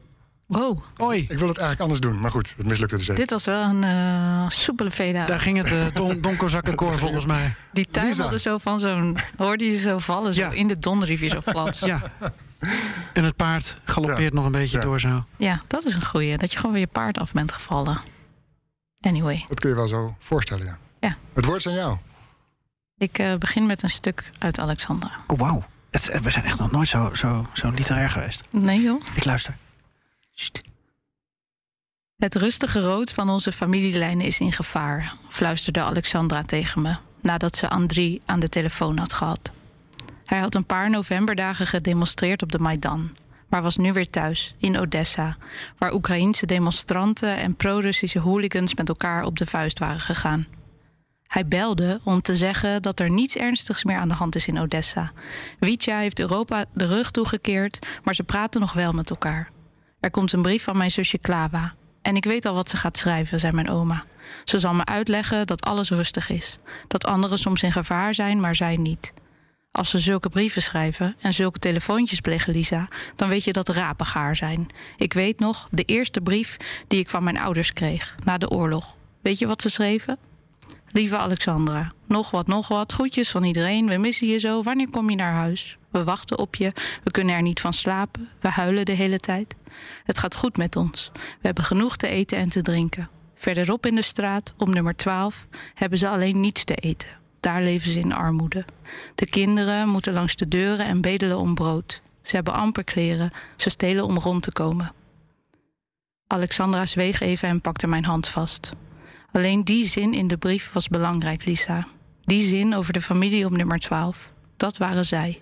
S4: Wow,
S3: hoi.
S2: ik wil het eigenlijk anders doen, maar goed, het mislukte dus even.
S4: dit was wel een eh, soepele veda.
S3: Daar ging het uh, don, donkozakkenkoor volgens mij.
S4: Die tuimelde zo van zo'n... Hoorde je zo vallen, zo
S3: Ja.
S4: in de donderrivier zo flats. Ja.
S3: Ja. En het paard galoppeert nog een beetje
S2: Ja.
S3: door zo.
S4: dat is een goeie. Dat je gewoon weer je paard af bent gevallen. Anyway,
S2: Dat kun je wel zo voorstellen, ja.
S4: Ja.
S2: Het woord is aan jou.
S4: ik eh, begin met een stuk uit Alexandra.
S3: Oh, wauw. Het- We zijn echt nog nooit zo, zo, zo literair geweest.
S4: Nee joh.
S3: Ik luister.
S4: Sst. Het rustige rood van onze familielijnen is in gevaar, fluisterde Alexandra tegen me nadat ze Andri aan de telefoon had gehad. Hij had een paar novemberdagen gedemonstreerd op de Maidan, maar was nu weer thuis, in Odessa, waar Oekraïense demonstranten en pro-Russische hooligans met elkaar op de vuist waren gegaan. Hij belde om te zeggen dat er niets ernstigs meer aan de hand is in Odessa. Vitja heeft Europa de rug toegekeerd, maar ze praten nog wel met elkaar. Er komt een brief van mijn zusje Klava. En ik weet al wat ze gaat schrijven, zei mijn oma. Ze zal me uitleggen dat alles rustig is. Dat anderen soms in gevaar zijn, maar zij niet. Als ze zulke brieven schrijven en zulke telefoontjes plegen, Lisa, dan weet je dat rapen gaar zijn. Ik weet nog de eerste brief die ik van mijn ouders kreeg na de oorlog. Weet je wat ze schreven? Lieve Alexandra, nog wat, nog wat. Groetjes van iedereen. We missen je zo. Wanneer kom je naar huis? We wachten op je. We kunnen er niet van slapen. We huilen de hele tijd. Het gaat goed met ons. We hebben genoeg te eten en te drinken. Verderop in de straat, op nummer 12, hebben ze alleen niets te eten. Daar leven ze in armoede. De kinderen moeten langs de deuren en bedelen om brood. Ze hebben amper kleren. Ze stelen om rond te komen. Alexandra zweeg even en pakte mijn hand vast. Alleen die zin in de brief was belangrijk, Lisa. Die zin over de familie op nummer 12. Dat waren zij.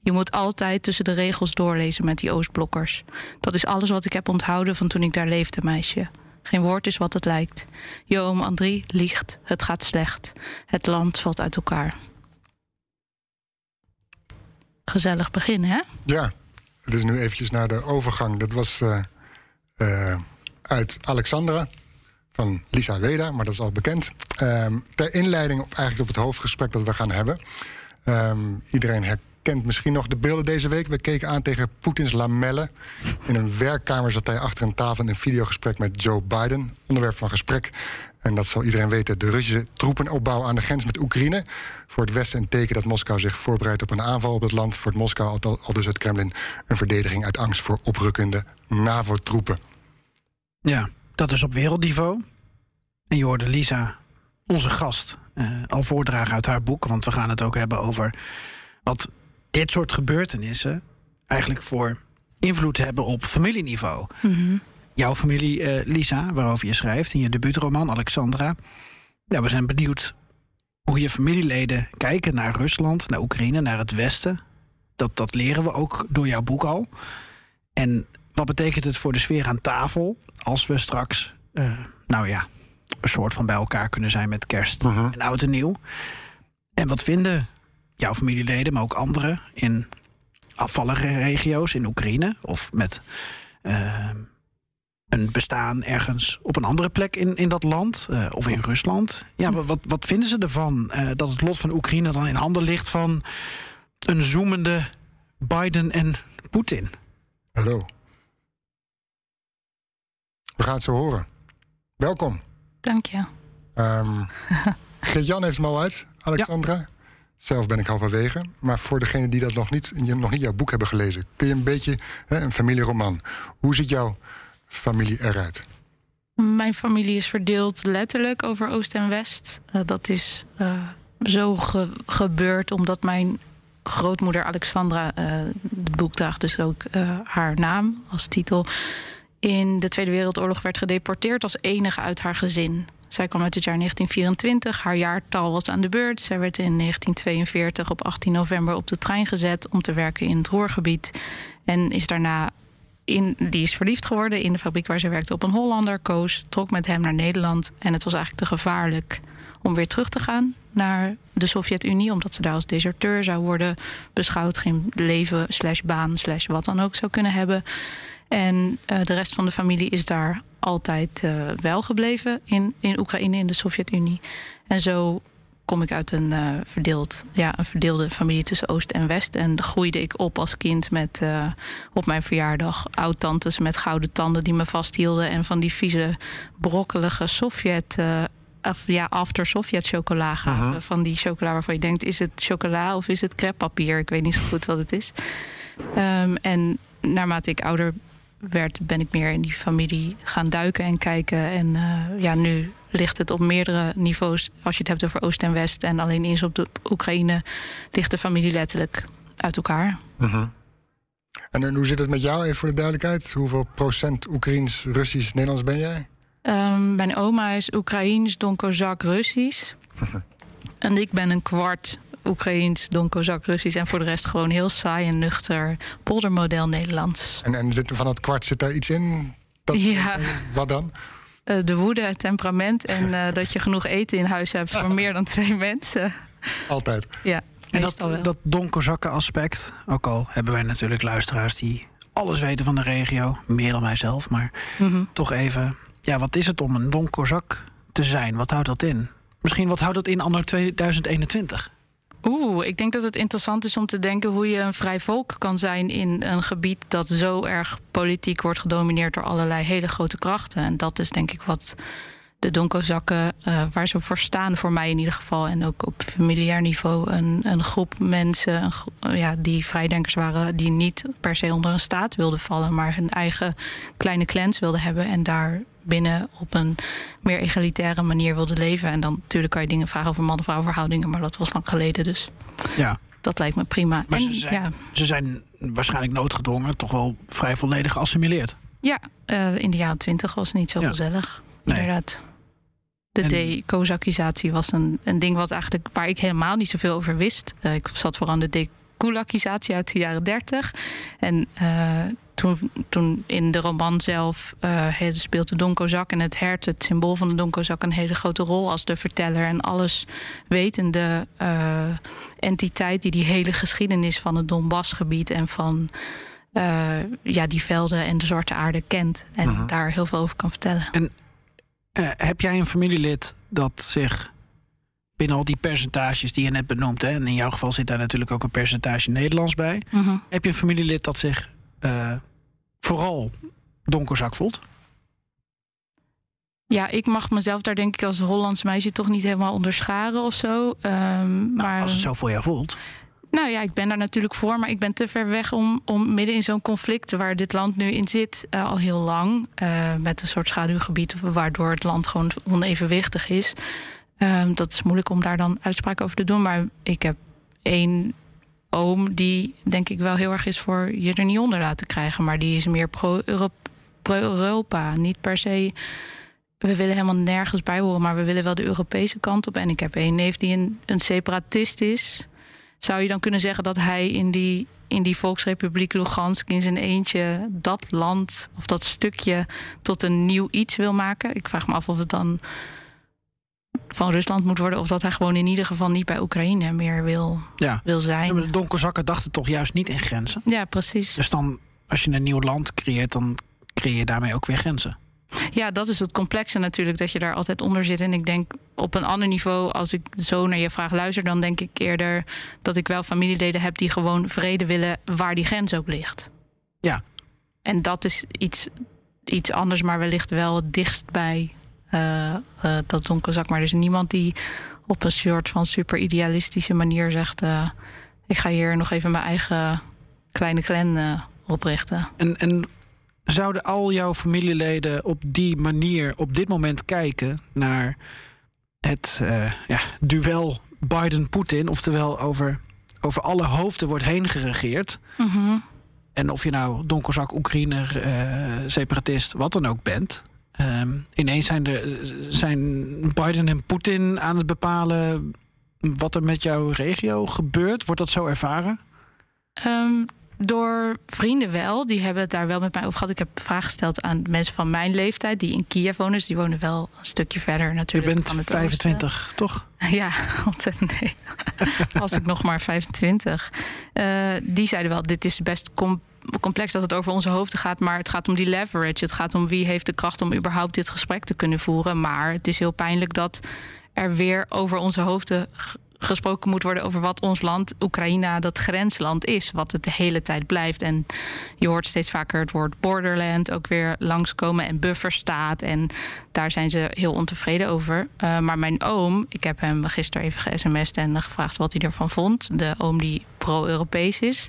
S4: Je moet altijd tussen de regels doorlezen met die Oostblokkers. Dat is alles wat ik heb onthouden van toen ik daar leefde, meisje. Geen woord is wat het lijkt. Je oom Andrie liegt. Het gaat slecht. Het land valt uit elkaar. Gezellig begin, hè?
S2: Ja, dus nu eventjes naar de overgang. Dat was eh, eh, uit Alexandra van Lisa Weda, maar dat is al bekend. Ehm, ter inleiding op, eigenlijk op het hoofdgesprek dat we gaan hebben. Ehm, iedereen herkent misschien nog de beelden deze week. We keken aan tegen Poetins lamellen. In een werkkamer zat hij achter een tafel in een videogesprek met Joe Biden. Onderwerp van gesprek. En dat zal iedereen weten. De Russische troepenopbouw aan de grens met Oekraïne. Voor het Westen een teken dat Moskou zich voorbereidt op een aanval op het land. Voor het Moskou al, al dus het Kremlin een verdediging uit angst voor oprukkende NAVO-troepen.
S3: Ja, dat is op wereldniveau. En je hoorde Lisa, onze gast, eh, al voordragen uit haar boek. Want we gaan het ook hebben over wat dit soort gebeurtenissen eigenlijk voor invloed hebben op familieniveau. Jouw familie, eh, Lisa, waarover je schrijft in je debuutroman Alexandra. Ja, we zijn benieuwd hoe je familieleden kijken naar Rusland, naar Oekraïne, naar het Westen. Dat, dat leren we ook door jouw boek al. En wat betekent het voor de sfeer aan tafel als we straks, eh, nou ja, een soort van bij elkaar kunnen zijn met kerst en oud en nieuw? En wat vinden jouw familieleden, maar ook anderen in afvallige regio's in Oekraïne of met eh, een bestaan ergens op een andere plek in, in dat land eh, of in Rusland? Ja, wat- wat, vinden ze ervan dat het lot van Oekraïne dan in handen ligt van een zoemende Biden en Poetin?
S2: Hallo. We gaan het zo horen. Welkom.
S4: Dank je.
S2: Ehm [LAUGHS] Geert-Jan heeft hem al uit, Alexandra. Zelf ben ik halverwege. Maar voor degenen die dat nog niet, nog niet jouw boek hebben gelezen, kun je een beetje hè, een familieroman. Hoe ziet jouw familie eruit?
S4: Mijn familie is verdeeld letterlijk over Oost en West. Uh, dat is uh, zo ge gebeurd omdat mijn grootmoeder Alexandra, uh, het boek draagt dus ook haar naam als titel, in de Tweede Wereldoorlog werd gedeporteerd als enige uit haar gezin. Zij kwam uit het jaar 1924. Haar jaartal was aan de beurt. Zij werd in 1942 op 18 november op de trein gezet om te werken in het Roergebied. En is daarna in, die is verliefd geworden in de fabriek waar ze werkte op een Hollander. Koos, trok met hem naar Nederland. En het was eigenlijk te gevaarlijk om weer terug te gaan naar de Sovjet-Unie. Omdat ze daar als deserteur zou worden beschouwd. Geen leven, slash baan, slash wat dan ook zou kunnen hebben. En uh, de rest van de familie is daar altijd uh, wel gebleven in, in Oekraïne, in de Sovjet-Unie. En zo kom ik uit een, uh, verdeeld, ja, een verdeelde familie tussen Oost en West. En groeide ik op als kind met uh, op mijn verjaardag oud-tantes met gouden tanden die me vasthielden. En van die vieze, brokkelige Sovjet. Uh, af, ja, after Sovjet chocola gaven. Van die chocola waarvan je denkt: is het chocola of is het creppapier? Ik weet niet zo goed wat het is. Um, en naarmate ik ouder werd, ben ik meer in die familie gaan duiken en kijken. En uh, ja, nu ligt het op meerdere niveaus. Als je het hebt over Oost en West en alleen eens op de Oekraïne, ligt de familie letterlijk uit elkaar.
S2: Uh -huh. En, en hoe zit het met jou, even voor de duidelijkheid? Hoeveel procent Oekraïens, Russisch, Nederlands ben jij?
S4: Um, mijn oma is Oekraïens, Don Kozak, Russisch. [LAUGHS] en ik ben een kwart Oekraïens, Don Kozak, Russisch. En voor de rest gewoon heel saai en nuchter poldermodel Nederlands.
S2: En, en zit, van het kwart zit daar iets in? Dat,
S4: ja.
S2: Wat dan?
S4: Uh, de woede, het temperament en uh, dat je genoeg eten in huis hebt voor meer dan twee mensen.
S2: Altijd.
S4: Ja.
S3: En dat, dat donkerzakken aspect, ook al hebben wij natuurlijk luisteraars die alles weten van de regio, meer dan mijzelf, maar mm -hmm. toch even, ja, wat is het om een donkerzak te zijn? Wat houdt dat in? Misschien wat houdt dat in anno 2021?
S4: Oeh, ik denk dat het interessant is om te denken hoe je een vrij volk kan zijn in een gebied dat zo erg politiek wordt gedomineerd door allerlei hele grote krachten. En dat is denk ik wat de donkerzakken, uh, waar ze voor staan, voor mij in ieder geval. En ook op familiair niveau een, een groep mensen gro ja, die vrijdenkers waren, die niet per se onder een staat wilden vallen, maar hun eigen kleine clans wilden hebben en daar binnen op een meer egalitaire manier wilde leven. En dan natuurlijk kan je dingen vragen over man-vrouw verhoudingen, maar dat was lang geleden dus.
S3: Ja.
S4: Dat lijkt me prima.
S3: Maar
S4: en,
S3: ze, zijn,
S4: ja.
S3: ze zijn waarschijnlijk noodgedwongen, toch wel vrij volledig geassimileerd.
S4: Ja, uh, in de jaren twintig was het niet zo ja. gezellig.
S3: Nee.
S4: Inderdaad. De en... dekozakisatie was een, een ding wat eigenlijk, waar ik helemaal niet zoveel over wist. Uh, ik zat vooral aan de dekulakisatie uit de jaren dertig. En uh, toen, toen in de roman zelf uh, speelt de Donkozak en het hert, het symbool van de Donkozak, een hele grote rol als de verteller en alles wetende uh, entiteit die die hele geschiedenis van het Donbassgebied en van uh, ja, die velden en de zwarte aarde kent en
S3: Mhm.
S4: daar heel veel over kan vertellen.
S3: En eh, heb jij een familielid dat zich binnen al die percentages die je net benoemt, hè, en in jouw geval zit daar natuurlijk ook een percentage Nederlands bij,
S4: Mhm.
S3: heb je een familielid dat zich eh, vooral donkerzak voelt?
S4: Ja, ik mag mezelf daar denk ik als Hollands meisje toch niet helemaal onderscharen of zo. Ehm, maar
S3: Nou, als het zo voor jou voelt.
S4: Nou ja, ik ben daar natuurlijk voor, maar ik ben te ver weg om, om midden in zo'n conflict waar dit land nu in zit, uh, al heel lang, uh, met een soort schaduwgebied, waardoor het land gewoon onevenwichtig is. Um, dat is moeilijk om daar dan uitspraken over te doen. Maar ik heb één die denk ik wel heel erg is voor je er niet onder laten krijgen. Maar die is meer pro-Europa, pro niet per se. We willen helemaal nergens bij horen, maar we willen wel de Europese kant op. En ik heb één neef die een, een separatist is zou je dan kunnen zeggen dat hij in die, in die Volksrepubliek Lugansk in zijn eentje dat land of dat stukje tot een nieuw iets wil maken? Ik vraag me af of het dan van Rusland moet worden of dat hij gewoon in ieder geval niet bij Oekraïne meer wil,
S3: ja.
S4: wil zijn.
S3: Ja, maar de donkerzakken dachten toch juist niet in grenzen?
S4: Ja, precies.
S3: Dus dan, als je een nieuw land creëert, dan creëer je daarmee ook weer grenzen.
S4: Ja, dat is het complexe natuurlijk, dat je daar altijd onder zit. En ik denk op een ander niveau, als ik zo naar je vraag luister, dan denk ik eerder dat ik wel familieleden heb die gewoon vrede willen waar die grens ook ligt.
S3: Ja.
S4: En dat is iets, iets anders, maar wellicht wel het dichtst bij dat donkerzak. Maar er is niemand die op een soort van super idealistische manier zegt: eh, ik ga hier nog even mijn eigen kleine clan eh, oprichten.
S3: En, en zouden al jouw familieleden op die manier op dit moment kijken naar het eh, ja, duel Biden-Poetin? Oftewel over, over alle hoofden wordt heen geregeerd. En of je nou donkerzak, Oekraïner, eh, separatist, wat dan ook bent. Ehm, ineens zijn, de, zijn Biden en Poetin aan het bepalen wat er met jouw regio gebeurt. Wordt dat zo ervaren?
S4: Ehm, door vrienden wel. Die hebben het daar wel met mij over gehad. Ik heb vragen gesteld aan mensen van mijn leeftijd die in Kiev wonen. Dus die wonen wel een stukje verder
S3: Je
S4: natuurlijk.
S3: bent
S4: van het
S3: 25, toch? [LAUGHS]
S4: Ja, ontzettend nee. [LAUGHS] Was ik nog maar 25. Eh, die zeiden wel, dit is best com- complex dat het over onze hoofden gaat. Maar het gaat om die leverage. Het gaat om wie heeft de kracht om überhaupt dit gesprek te kunnen voeren. Maar het is heel pijnlijk dat er weer over onze hoofden gesproken moet worden over wat ons land, Oekraïne, dat grensland is. Wat het de hele tijd blijft. En je hoort steeds vaker het woord borderland ook weer langskomen en bufferstaat. En daar zijn ze heel ontevreden over. Eh, maar mijn oom, ik heb hem gisteren even ge-sms'd en gevraagd wat hij ervan vond. De oom die pro-Europees is.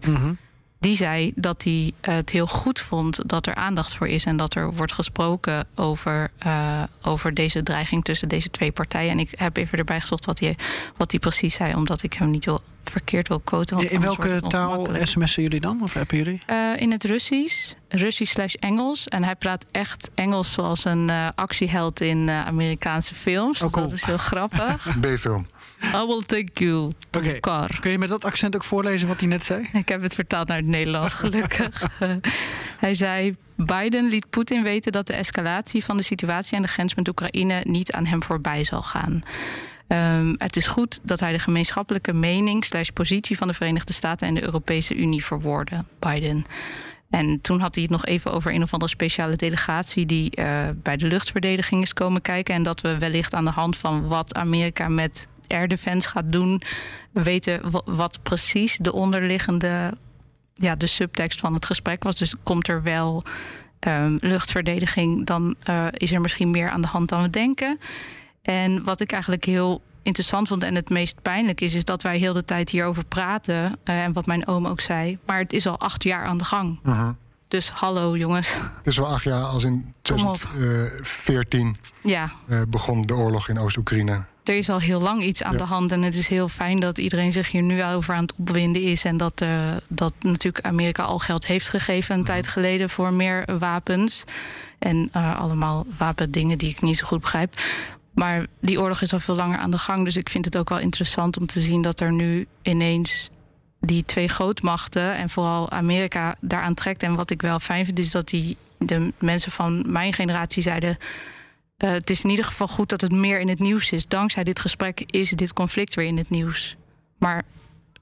S4: Die zei dat hij het heel goed vond dat er aandacht voor is en dat er wordt gesproken over, eh, over deze dreiging tussen deze twee partijen. En ik heb even erbij gezocht wat hij, wat hij precies zei, omdat ik hem niet wil, verkeerd wil quoten. want
S3: In welke taal sms'en jullie dan? Of appen jullie?
S4: Eh, in het Russisch, Russisch slash Engels. En hij praat echt Engels zoals een eh, actieheld in eh, Amerikaanse films.
S3: Oh,
S4: Dus dat is heel grappig. [LAUGHS]
S2: B-film.
S4: I will take you to car.
S3: Kun je met dat accent ook voorlezen wat hij net zei?
S4: Ik heb het vertaald naar het Nederlands, [LAUGHS] gelukkig. [LAUGHS] Hij zei: Biden liet Poetin weten dat de escalatie van de situatie aan de grens met Oekraïne niet aan hem voorbij zal gaan. Ehm, het is goed dat hij de gemeenschappelijke mening slash positie van de Verenigde Staten en de Europese Unie verwoordde, Biden. En toen had hij het nog even over een of andere speciale delegatie die eh, bij de luchtverdediging is komen kijken. En dat we wellicht aan de hand van wat Amerika met air defense gaat doen, weten wa- wat precies de onderliggende ja, de subtekst van het gesprek was. Dus komt er wel ehm, luchtverdediging, dan eh, is er misschien meer aan de hand dan we denken. En wat ik eigenlijk heel interessant vond en het meest pijnlijk is, is dat wij heel de tijd hierover praten. eh, en wat mijn oom ook zei. Maar het is al acht jaar aan de gang. Dus hallo jongens.
S2: Het is wel acht jaar als in
S4: Kom op.
S2: 2014
S4: Ja,
S2: eh, begon de oorlog in Oost-Oekraïne.
S4: Er is al heel lang iets aan
S2: Ja.
S4: de hand. En het is heel fijn dat iedereen zich hier nu over aan het opwinden is. En dat, eh, dat natuurlijk Amerika al geld heeft gegeven een tijd geleden voor meer wapens. En eh, allemaal wapendingen die ik niet zo goed begrijp. Maar die oorlog is al veel langer aan de gang. Dus ik vind het ook wel interessant om te zien dat er nu ineens die twee grootmachten en vooral Amerika daaraan trekt. En wat ik wel fijn vind, is dat die, de mensen van mijn generatie zeiden. Eh, het is in ieder geval goed dat het meer in het nieuws is. Dankzij dit gesprek is dit conflict weer in het nieuws. Maar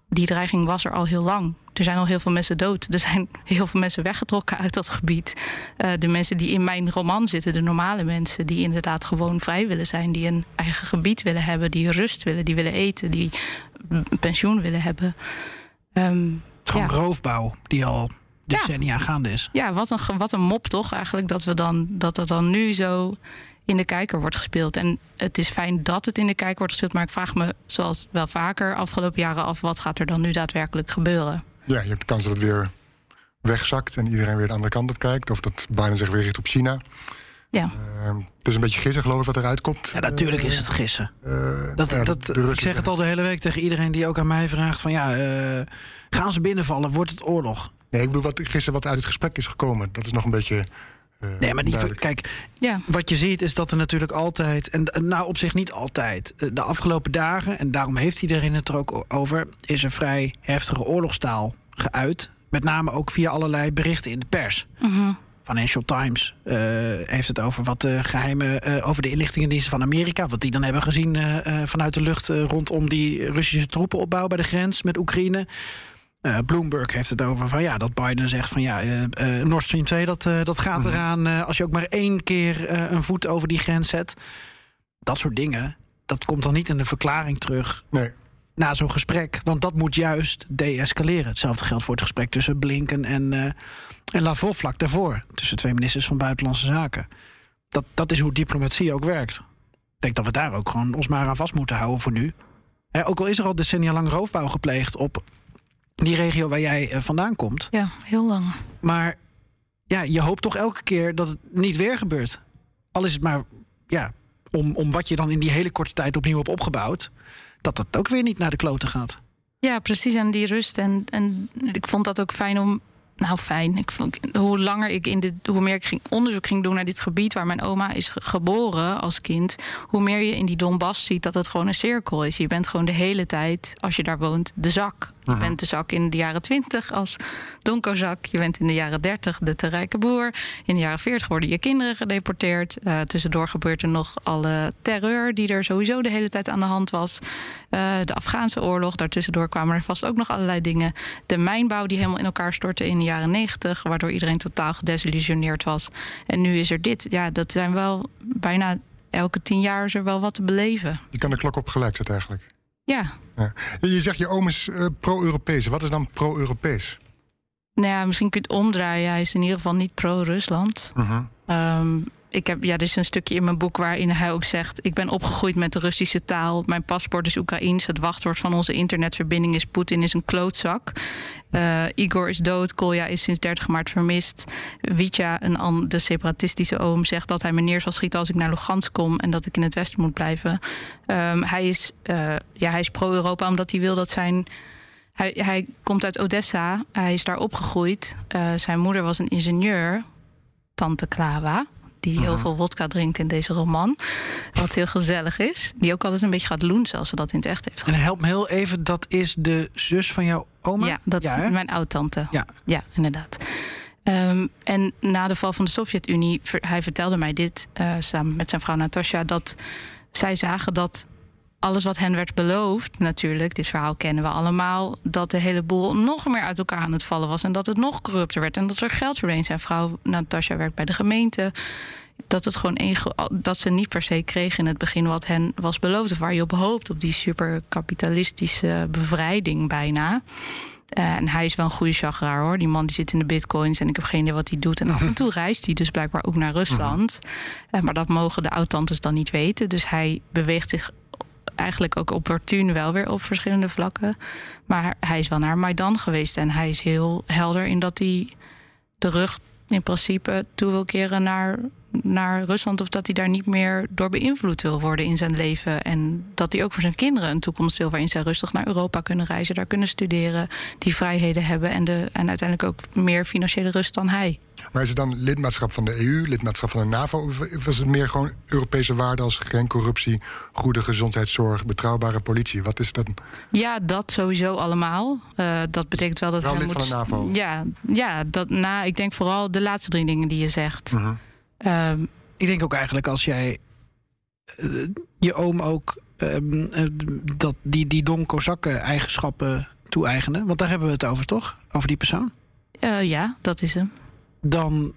S4: die dreiging was er al heel lang. Er zijn al heel veel mensen dood. Er zijn [LAUGHS] heel veel mensen weggetrokken uit dat gebied. Eh, de mensen die in mijn roman zitten, de normale mensen, die inderdaad gewoon vrij willen zijn, die een eigen gebied willen hebben, die rust willen, die willen eten, die een pensioen willen hebben. Ehm,
S3: Het is gewoon
S4: Ja.
S3: roofbouw die al decennia gaande is.
S4: ja, wat een, wat een mop toch eigenlijk dat, we dan, dat het dan nu zo in de kijker wordt gespeeld. En het is fijn dat het in de kijker wordt gespeeld, maar ik vraag me, zoals wel vaker afgelopen jaren af, wat gaat er dan nu daadwerkelijk gebeuren?
S2: Ja, je hebt de kans dat het weer wegzakt en iedereen weer de andere kant op kijkt. Of dat Biden zich weer richt op China.
S4: Ja.
S2: Eh, het is een beetje gissen, geloof ik, wat eruit komt.
S3: Ja, natuurlijk is het gissen.
S2: Eh,
S3: Dat,
S2: ja,
S3: dat,
S2: de
S3: ik zeg het al de hele week tegen iedereen die ook aan mij vraagt: van ja, eh, gaan ze binnenvallen? Wordt het oorlog?
S2: Nee, ik bedoel wat, gisteren wat uit het gesprek is gekomen. Dat is nog een beetje. Eh,
S3: Nee, maar die, kijk,
S4: Ja.
S3: wat je ziet is dat er natuurlijk altijd, en nou op zich niet altijd, eh, de afgelopen dagen, en daarom heeft iedereen het er ook over, is er vrij heftige oorlogstaal geuit. Met name ook via allerlei berichten in de pers. Financial Times eh, heeft het over wat de geheime, eh, over de inlichtingendiensten van Amerika, wat die dan hebben gezien eh, eh, vanuit de lucht eh, rondom die Russische troepenopbouw bij de grens met Oekraïne. Eh, Bloomberg heeft het over van ja, dat Biden zegt van ja, eh, Nord Stream 2, dat, dat gaat eraan eh, als je ook maar één keer een voet over die grens zet. Dat soort dingen, dat komt dan niet in de verklaring terug
S2: Nee,
S3: na zo'n gesprek. Want dat moet juist deescaleren. Hetzelfde geldt voor het gesprek tussen Blinken en, en Lavrov vlak daarvoor. Tussen twee ministers van Buitenlandse Zaken. dat, dat is hoe diplomatie ook werkt. Ik denk dat we daar ook gewoon ons maar aan vast moeten houden voor nu. Ook al is er al decennia lang roofbouw gepleegd op die regio waar jij eh, vandaan komt.
S4: Ja, heel lang.
S3: Maar ja, je hoopt toch elke keer dat het niet weer gebeurt. Al is het maar ja, om, om wat je dan in die hele korte tijd opnieuw hebt opgebouwd, dat dat ook weer niet naar de kloten gaat.
S4: Ja, precies. En die rust. En, en ik vond dat ook fijn om. Nou, fijn. Ik vond, hoe langer ik in dit, hoe meer ik ging, onderzoek ging doen naar dit gebied waar mijn oma is ge- geboren als kind, hoe meer je in die Donbass ziet dat het gewoon een cirkel is. Je bent gewoon de hele tijd, als je daar woont, de zak. Je bent de zak in de jaren 20 als donkozak. Je bent in de jaren 30 de te rijke boer. In de jaren 40 worden je kinderen gedeporteerd. Eh, tussendoor gebeurt er nog alle terreur die er sowieso de hele tijd aan de hand was. Eh, de Afghaanse oorlog. Daartussendoor kwamen er vast ook nog allerlei dingen. De mijnbouw die helemaal in elkaar stortte in de jaren 90. Waardoor iedereen totaal gedesillusioneerd was. En nu is er dit. Ja, dat zijn wel bijna elke tien jaar is er wel wat te beleven.
S2: Je kan de klok op gelijk zetten eigenlijk.
S4: Ja,
S2: Ja. Je zegt je oom is eh, pro-Europees. Wat is dan pro-Europees?
S4: nou ja, misschien kun je het omdraaien. Hij is in ieder geval niet pro-Rusland.
S2: Mhm.
S4: Ehm, ik heb, ja, er is een stukje in mijn boek waarin hij ook zegt: Ik ben opgegroeid met de Russische taal. Mijn paspoort is Oekraïens. Het wachtwoord van onze internetverbinding is: Poetin is een klootzak. Eh, Igor is dood. Kolja is sinds 30 maart vermist. Vitya, een de separatistische oom, zegt dat hij me neer zal schieten als ik naar Lugansk kom en dat ik in het westen moet blijven. Ehm, hij is, eh, ja, hij is pro-Europa omdat hij wil dat zijn. Hij, hij komt uit Odessa. Hij is daar opgegroeid. Eh, zijn moeder was een ingenieur, tante Klawa. Die heel veel wodka drinkt in deze roman. Wat heel gezellig is. Die ook altijd een beetje gaat loenzen als ze dat in het echt heeft
S3: En help me heel even, dat is de zus van jouw oma?
S4: ja, dat
S3: hè?
S4: is mijn oud-tante.
S3: Ja.
S4: ja inderdaad. Ehm, en na de val van de Sovjet-Unie, hij vertelde mij dit eh, samen met zijn vrouw Natasja, dat zij zagen dat alles wat hen werd beloofd, natuurlijk, dit verhaal kennen we allemaal, dat de hele boel nog meer uit elkaar aan het vallen was en dat het nog corrupter werd en dat er geld verdween. Zijn vrouw Natasja werkt bij de gemeente. Dat, het gewoon een, dat ze niet per se kregen in het begin wat hen was beloofd. Of waar je op hoopt, op die superkapitalistische bevrijding bijna. Eh, en hij is wel een goede chageraar hoor. Die man die zit in de bitcoins en ik heb geen idee wat hij doet. En af en toe [LAUGHS] reist hij dus blijkbaar ook naar Rusland. Eh, maar dat mogen de oud-tantes dan niet weten. Dus hij beweegt zich eigenlijk ook opportun wel weer op verschillende vlakken. Maar hij is wel naar Maidan geweest. En hij is heel helder in dat hij de rug in principe toe wil keren naar, naar Rusland. Of dat hij daar niet meer door beïnvloed wil worden in zijn leven. En dat hij ook voor zijn kinderen een toekomst wil waarin zij rustig naar Europa kunnen reizen, daar kunnen studeren, die vrijheden hebben en, de, en uiteindelijk ook meer financiële rust dan hij.
S2: Maar is het dan lidmaatschap van de EU, lidmaatschap van de NAVO? Of was het meer gewoon Europese waarden als geen corruptie, goede gezondheidszorg, betrouwbare politie? Wat is dat?
S4: Ja, dat sowieso allemaal. Eh, dat betekent wel dat
S2: Wel lid
S4: moet...
S2: van de NAVO.
S4: Ja, ja dat, na, ik denk vooral de laatste drie dingen die je zegt.
S2: Mhm.
S4: Ehm,
S3: Ik denk ook eigenlijk als jij eh, je oom ook ehm, eh, dat die, die Don eigenschappen toe-eigenen, want daar hebben we het over toch? Over die persoon?
S4: eh, ja, dat is hem.
S3: Dan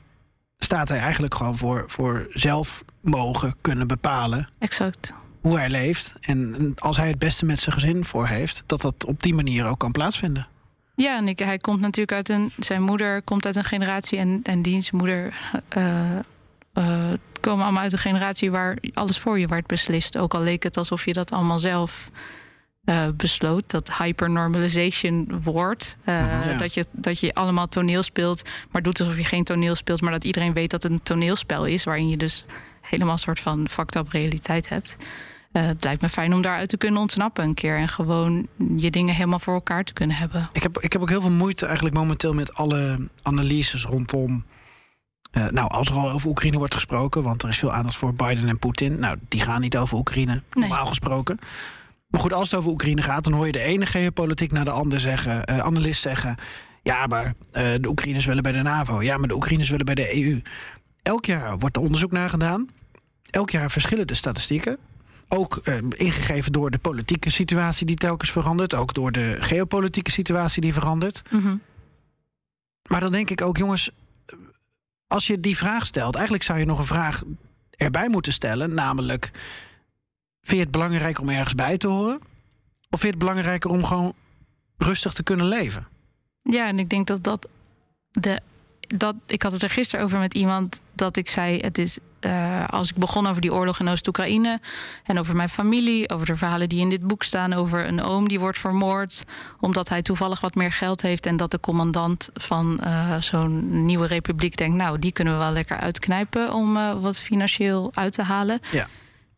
S3: staat hij eigenlijk gewoon voor, voor zelf mogen kunnen bepalen
S4: Exact.
S3: hoe hij leeft. En als hij het beste met zijn gezin voor heeft, dat dat op die manier ook kan plaatsvinden.
S4: Ja, en ik, hij komt natuurlijk uit een. Zijn moeder komt uit een generatie en, en diens moeder. eh, eh, komen allemaal uit een generatie waar alles voor je werd beslist. Ook al leek het alsof je dat allemaal zelf eh, besloot. Dat hypernormalization woord. eh,
S3: Ja.
S4: dat, je, dat je allemaal toneel speelt, maar doet alsof je geen toneel speelt. Maar dat iedereen weet dat het een toneelspel is. Waarin je dus helemaal een soort van fucked up realiteit hebt. Eh, het lijkt me fijn om daaruit te kunnen ontsnappen een keer. En gewoon je dingen helemaal voor elkaar te kunnen hebben.
S3: Ik heb, ik heb ook heel veel moeite eigenlijk momenteel met alle analyses rondom. nou, als er al over Oekraïne wordt gesproken, want er is veel aandacht voor Biden en Poetin. Nou, die gaan niet over Oekraïne, normaal gesproken. Maar goed, als het over Oekraïne gaat, dan hoor je de ene geopolitiek naar de ander zeggen, analist zeggen. Ja, maar eh, de Oekraïners willen bij de NAVO. Ja, maar de Oekraïners willen bij de EU. Elk jaar wordt er onderzoek naar gedaan. Elk jaar verschillen de statistieken. Ook eh, ingegeven door de politieke situatie die telkens verandert. Ook door de geopolitieke situatie die verandert.
S4: Mhm.
S3: Maar dan denk ik ook, jongens, als je die vraag stelt, eigenlijk zou je nog een vraag erbij moeten stellen, namelijk: vind je het belangrijk om ergens bij te horen? Of vind je het belangrijker om gewoon rustig te kunnen leven?
S4: Ja, en ik denk dat dat de dat, ik had het er gisteren over met iemand dat ik zei: het is uh, als ik begon over die oorlog in Oost-Oekraïne en over mijn familie, over de verhalen die in dit boek staan, over een oom die wordt vermoord omdat hij toevallig wat meer geld heeft en dat de commandant van uh, zo'n nieuwe republiek denkt: nou, die kunnen we wel lekker uitknijpen om uh, wat financieel uit te halen.
S3: Ja.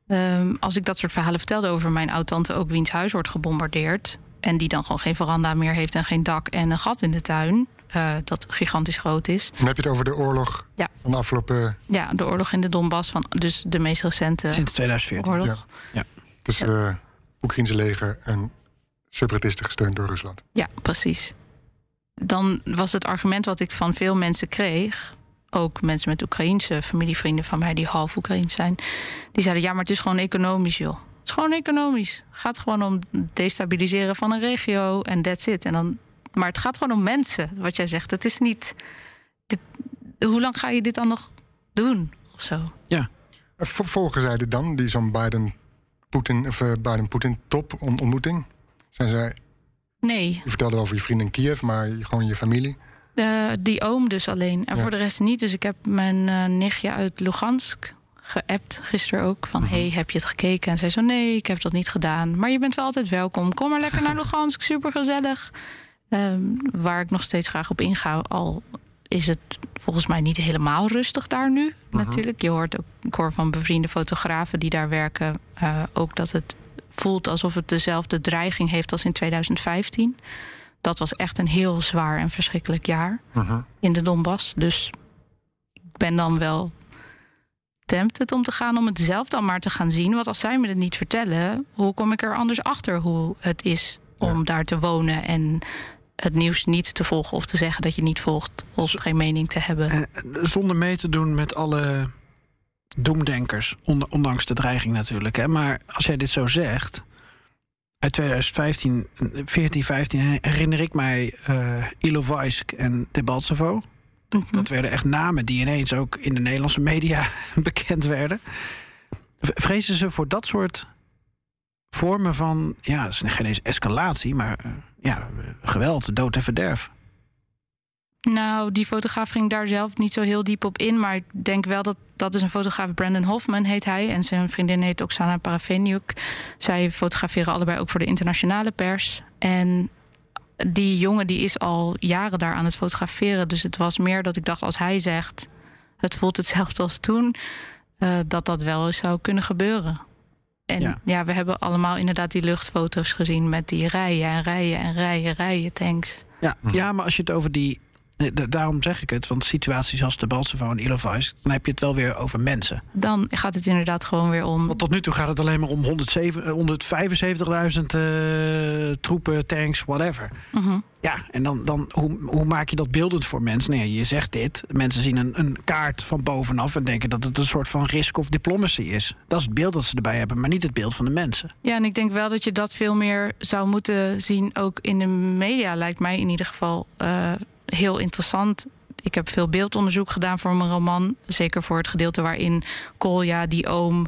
S4: Um, als ik dat soort verhalen vertelde over mijn oud-tante ook wiens huis wordt gebombardeerd en die dan gewoon geen veranda meer heeft en geen dak en een gat in de tuin uh, dat gigantisch groot is.
S2: Dan heb je het over de oorlog
S4: ja.
S2: van de afgelopen...
S4: Ja, de oorlog in de Donbass, van, dus de meest recente
S3: Sinds 2014.
S4: oorlog.
S2: Ja.
S3: Ja.
S2: Tussen het ja. uh, Oekraïnse leger en separatisten gesteund door Rusland.
S4: Ja, precies. Dan was het argument wat ik van veel mensen kreeg... ook mensen met Oekraïense familievrienden van mij... die half Oekraïens zijn, die zeiden... ja, maar het is gewoon economisch, joh. Het is gewoon economisch. Het gaat gewoon om destabiliseren van een regio en that's it. En dan maar het gaat gewoon om mensen, wat jij zegt. Het is niet. Dit, hoe lang ga je dit dan nog doen? Of zo?
S3: Ja.
S2: Volgen zij dit dan, die zo'n Biden-Poetin of uh, Biden-Poetin-top ontmoeting? Zijn zij.
S4: Nee.
S2: Je vertelde over je vrienden in Kiev, maar gewoon je familie.
S4: Uh, die oom dus alleen. En ja. voor de rest niet. Dus ik heb mijn uh, nichtje uit Lugansk geappt gisteren ook. Van,
S2: Mhm.
S4: hey, heb je het gekeken? En zij zo, nee, ik heb dat niet gedaan. Maar je bent wel altijd welkom. Kom maar lekker naar [LAUGHS] Lugansk, super gezellig. Um, waar ik nog steeds graag op inga, al is het volgens mij niet helemaal rustig daar nu.
S2: Mhm.
S4: Natuurlijk. Je hoort ook, ik hoor van bevriende fotografen die daar werken, uh, ook dat het voelt alsof het dezelfde dreiging heeft als in 2015. Dat was echt een heel zwaar en verschrikkelijk jaar
S2: Mhm.
S4: in de Donbass. Dus ik ben dan wel tempted om te gaan om het zelf dan maar te gaan zien. Want als zij me het niet vertellen, hoe kom ik er anders achter hoe het is om
S2: Ja.
S4: daar te wonen en het nieuws niet te volgen of te zeggen dat je niet volgt of geen mening te hebben.
S3: Eh, zonder mee te doen met alle doemdenkers, on- ondanks de dreiging natuurlijk. Hè. Maar als jij dit zo zegt, uit 2015, 14, 15 herinner ik mij uh, Ilovaisk en Debaltsevo.
S4: Mhm.
S3: Dat werden echt namen die ineens ook in de Nederlandse media [LAUGHS] bekend werden. Vrezen ze voor dat soort vormen van, ja, dat is geen eens escalatie, maar uh, ja, geweld, dood en verderf?
S4: Nou, die fotograaf ging daar zelf niet zo heel diep op in. Maar ik denk wel dat dat is een fotograaf, Brandon Hoffman heet hij. En zijn vriendin heet Oksana Parafeniuk. Zij fotograferen allebei ook voor de internationale pers. En die jongen die is al jaren daar aan het fotograferen. Dus het was meer dat ik dacht, als hij zegt... het voelt hetzelfde als toen... Uh, dat dat wel eens zou kunnen gebeuren. En ja. ja. we hebben allemaal inderdaad die luchtfoto's gezien... met die rijen en rijen en rijen, rijen tanks.
S3: Ja, ja maar als je het over die Daarom zeg ik het, want situaties als de Balsevo en Ilovaisk... dan heb je het wel weer over mensen.
S4: Dan gaat het inderdaad gewoon weer om...
S3: Want tot nu toe gaat het alleen maar om 175.000 uh, troepen, tanks, whatever.
S4: Uh -huh.
S3: Ja, en dan, dan hoe, hoe maak je dat beeldend voor mensen? Nee, je zegt dit, mensen zien een, een kaart van bovenaf... en denken dat het een soort van risk of diplomacy is. Dat is het beeld dat ze erbij hebben, maar niet het beeld van de mensen.
S4: Ja, en ik denk wel dat je dat veel meer zou moeten zien... ook in de media, lijkt mij in ieder geval... Uh, heel interessant. Ik heb veel beeldonderzoek gedaan voor mijn roman. Zeker voor het gedeelte waarin Kolja, die oom,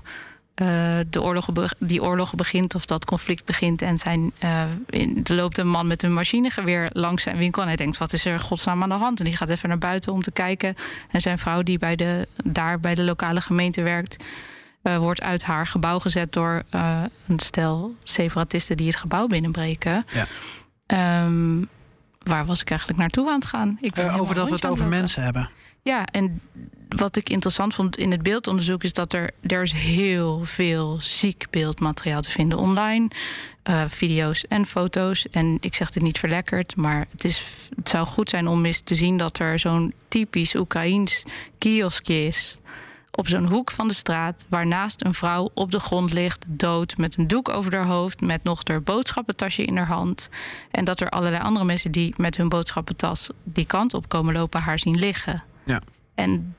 S4: uh, de oorlog, die oorlog begint of dat conflict begint. En zijn, uh, in, er loopt een man met een machinegeweer langs zijn winkel. En hij denkt: wat is er godsnaam aan de hand? En die gaat even naar buiten om te kijken. En zijn vrouw, die bij de, daar bij de lokale gemeente werkt. Uh, wordt uit haar gebouw gezet door een stel separatisten die het gebouw binnenbreken.
S3: Ja.
S4: Um, waar was ik eigenlijk naartoe aan het gaan? Ik
S3: uh, over dat we het over mensen hebben.
S4: Ja, en wat ik interessant vond in het beeldonderzoek is dat er, er is heel veel ziek beeldmateriaal te vinden online. Uh, video's en foto's. En ik zeg dit niet verlekkerd, maar het, is, het zou goed zijn om eens te zien dat er zo'n typisch Oekraïens kioskje is op zo'n hoek van de straat, waarnaast een vrouw op de grond ligt, dood, met een doek over haar hoofd, met nog haar boodschappentasje in haar hand. En dat er allerlei andere mensen die met hun boodschappentas die kant op komen lopen, haar zien liggen.
S3: Ja.
S4: En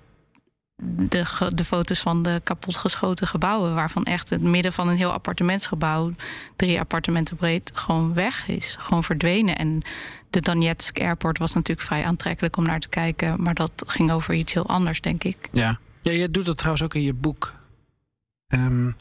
S4: de, de foto's van de kapotgeschoten gebouwen, waarvan echt het midden van een heel appartementsgebouw, drie appartementen breed, gewoon weg is, gewoon verdwenen. En de Donetsk Airport was natuurlijk vrij aantrekkelijk om naar te kijken, maar dat ging over iets heel anders, denk ik.
S3: Ja. Ja, je doet dat trouwens ook in je boek. Um,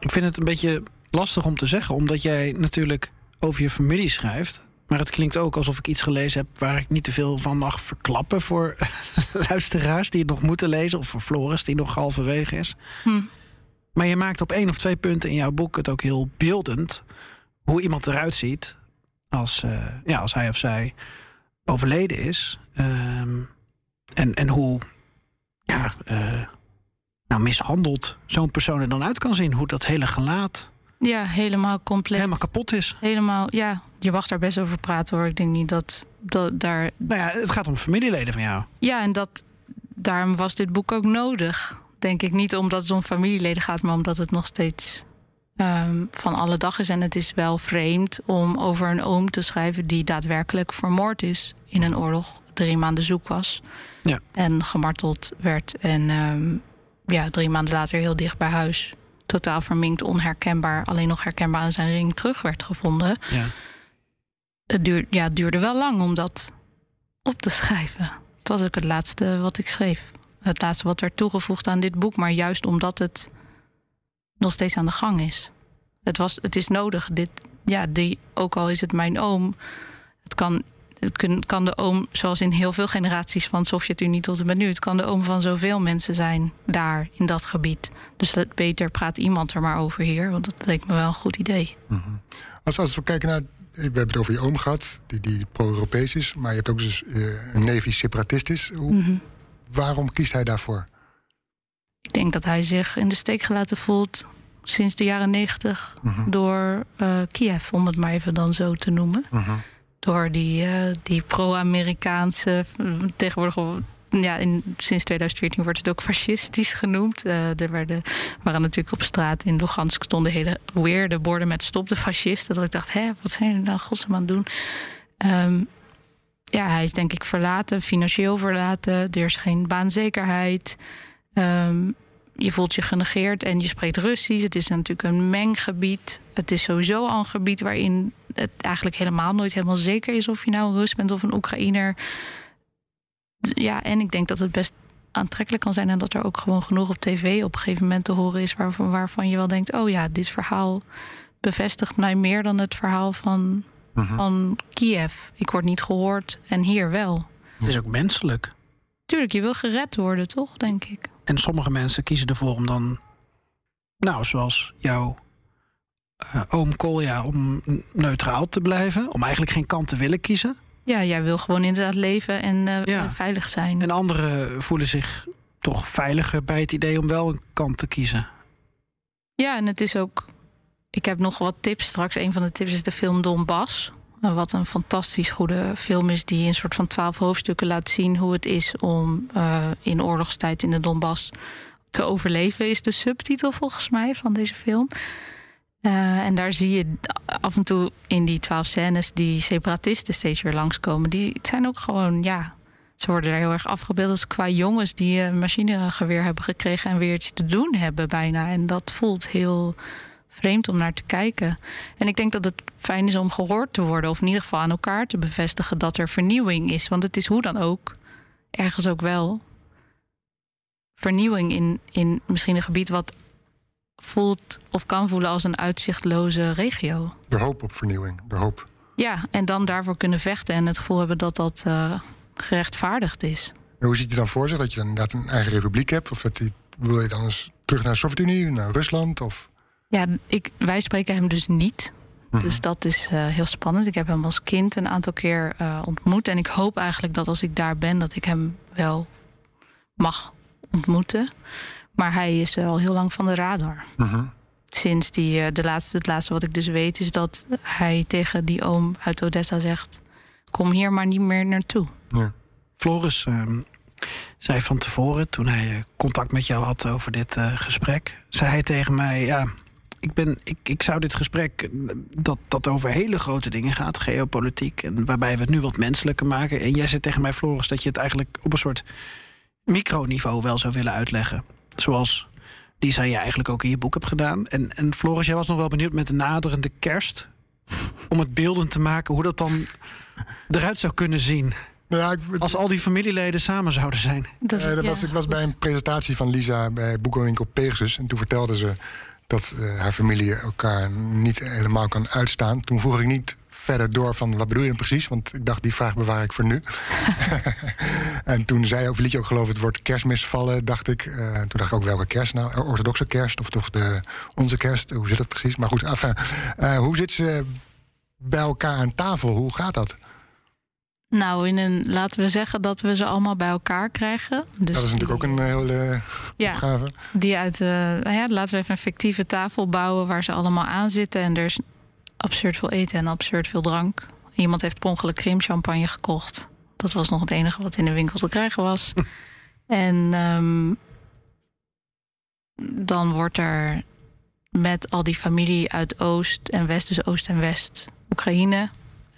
S3: ik vind het een beetje lastig om te zeggen, omdat jij natuurlijk over je familie schrijft. Maar het klinkt ook alsof ik iets gelezen heb waar ik niet te veel van mag verklappen voor [LAUGHS] luisteraars die het nog moeten lezen. Of voor Floris die nog halverwege is.
S4: Hm.
S3: Maar je maakt op één of twee punten in jouw boek het ook heel beeldend. Hoe iemand eruit ziet als, eh, ja, als hij of zij overleden is. Ehm, en, en hoe ja, eh, nou, mishandeld zo'n persoon er dan uit kan zien. Hoe dat hele gelaat
S4: Ja, helemaal compleet.
S3: helemaal kapot is.
S4: Helemaal, ja. Je mag daar best over praten hoor. Ik denk niet dat, dat daar.
S3: Nou ja, het gaat om familieleden van jou.
S4: Ja, en dat. Daarom was dit boek ook nodig. Denk ik niet omdat het om familieleden gaat, maar omdat het nog steeds ehm, van alle dag is. En het is wel vreemd om over een oom te schrijven die daadwerkelijk vermoord is in een oorlog. Drie maanden zoek was.
S3: Ja.
S4: En gemarteld werd. En ehm, ja, drie maanden later heel dicht bij huis. Totaal verminkt, onherkenbaar. Alleen nog herkenbaar aan zijn ring terug werd gevonden.
S3: Ja.
S4: Het, duur, ja, het duurde wel lang om dat op te schrijven. Het was ook het laatste wat ik schreef. Het laatste wat werd toegevoegd aan dit boek. Maar juist omdat het nog steeds aan de gang is. Het, was, het is nodig. Dit, ja, die, ook al is het mijn oom. Het kan, het kan de oom, zoals in heel veel generaties van de Sovjet-Unie tot en met nu. Het kan de oom van zoveel mensen zijn daar in dat gebied. Dus het beter praat iemand er maar over hier. Want dat leek me wel een goed idee.
S2: Als, als we kijken naar. We hebben het over je oom gehad, die, die pro-Europees is. Maar je hebt ook dus eh, een neef die separatist is. Hoe,
S4: Mhm.
S2: Waarom kiest hij daarvoor?
S4: Ik denk dat hij zich in de steek gelaten voelt sinds de jaren negentig door eh, Kiev, om het maar even dan zo te noemen. Door die, eh, die pro-Amerikaanse, eh, tegenwoordig ja, in, sinds 2014 wordt het ook fascistisch genoemd. Eh, er werden, waren natuurlijk op straat in Lugansk stonden hele weirde borden met stop de fascisten. Dat ik dacht, hè, wat zijn er nou godsnaam aan het doen? Ehm, ja, hij is denk ik verlaten, financieel verlaten. Er is geen baanzekerheid. Ehm, je voelt je genegeerd en je spreekt Russisch. Het is natuurlijk een menggebied. Het is sowieso al een gebied waarin het eigenlijk helemaal nooit helemaal zeker is of je nou een Rus bent of een Oekraïner. Ja, en ik denk dat het best aantrekkelijk kan zijn en dat er ook gewoon genoeg op tv op een gegeven moment te horen is waarvan, waarvan je wel denkt: oh ja, dit verhaal bevestigt mij meer dan het verhaal van, van Kiev. Ik word niet gehoord en hier wel.
S3: Het is ook menselijk.
S4: Tuurlijk, je wil gered worden, toch? Denk ik.
S3: En sommige mensen kiezen ervoor om dan, nou, zoals jouw oom Kolja, om neutraal te blijven. Om eigenlijk geen kant te willen kiezen.
S4: Ja, jij wil gewoon inderdaad leven en eh,
S3: Ja.
S4: veilig zijn.
S3: En anderen voelen zich toch veiliger bij het idee om wel een kant te kiezen.
S4: Ja, en het is ook. Ik heb nog wat tips straks. Een van de tips is de film Donbass. Eh, Wat een fantastisch goede film is, die een soort van twaalf hoofdstukken laat zien hoe het is om eh, in oorlogstijd in de Donbass te overleven, is de subtitel volgens mij van deze film. Eh, en daar zie je af en toe in die twaalf scènes die separatisten steeds weer langskomen. Die zijn ook gewoon, ja, ze worden daar heel erg afgebeeld als qua jongens die een machinegeweer hebben gekregen en weer iets te doen hebben bijna. En dat voelt heel vreemd om naar te kijken. En ik denk dat het fijn is om gehoord te worden, of in ieder geval aan elkaar te bevestigen dat er vernieuwing is. Want het is hoe dan ook, ergens ook wel, vernieuwing in, in misschien een gebied wat voelt of kan voelen als een uitzichtloze regio.
S2: De hoop op vernieuwing. De hoop.
S4: Ja, en dan daarvoor kunnen vechten en het gevoel hebben dat dat eh, gerechtvaardigd is.
S2: En hoe ziet je dan voor zich dat je inderdaad een eigen republiek hebt? Of dat die, wil je dan eens terug naar de Sovjet-Unie, naar Rusland? Of...
S4: Ja, ik, wij spreken hem dus niet. Dus dat is eh, heel spannend. Ik heb hem als kind een aantal keer eh, ontmoet. En ik hoop eigenlijk dat als ik daar ben, dat ik hem wel mag ontmoeten. Maar hij is al heel lang van de radar. Sinds die, eh, de laatste, het laatste wat ik dus weet, is dat hij tegen die oom uit Odessa zegt: Kom hier maar niet meer naartoe.
S2: Ja.
S3: Floris ehm, zei van tevoren, toen hij eh, contact met jou had over dit eh, gesprek, zei hij tegen mij: Ja, ik, ben, ik, ik zou dit gesprek eh, dat, dat over hele grote dingen gaat, geopolitiek, en waarbij we het nu wat menselijker maken. En jij zei tegen mij, Floris, dat je het eigenlijk op een soort microniveau wel zou willen uitleggen. Zoals die zei je eigenlijk ook in je boek hebt gedaan. En, en Floris, jij was nog wel benieuwd met de naderende kerst. Om het beeldend te maken hoe dat dan eruit zou kunnen zien.
S2: Nou ja, ik,
S3: Als al die familieleden samen zouden zijn.
S4: Dat,
S2: Eh, dat
S4: ja,
S2: was, ik was bij een presentatie van Lisa bij Boekenwinkel Pegasus. En toen vertelde ze dat eh, haar familie elkaar niet helemaal kan uitstaan. Toen vroeg ik niet verder door van wat bedoel je dan precies? Want ik dacht, die vraag bewaar ik voor nu. [LAUGHS] en toen zei over liedje ook geloof het woord kerstmis vallen, dacht ik. eh, toen dacht ik ook welke kerst nou? Orthodoxe kerst of toch de, onze kerst? Hoe zit dat precies? Maar goed, enfin, eh, hoe zit ze bij elkaar aan tafel? Hoe gaat dat?
S4: Nou, in een, laten we zeggen dat we ze allemaal bij elkaar krijgen. Dus
S2: dat is natuurlijk ook een hele
S4: ja,
S2: opgave.
S4: die uit de. Nou ja, laten we even een fictieve tafel bouwen waar ze allemaal aan zitten. En er is absurd veel eten en absurd veel drank. Iemand heeft per ongeluk champagne gekocht. Dat was nog het enige wat in de winkel te krijgen was. [LAUGHS] en ehm, dan wordt er met al die familie uit Oost en West, dus Oost en West, Oekraïne.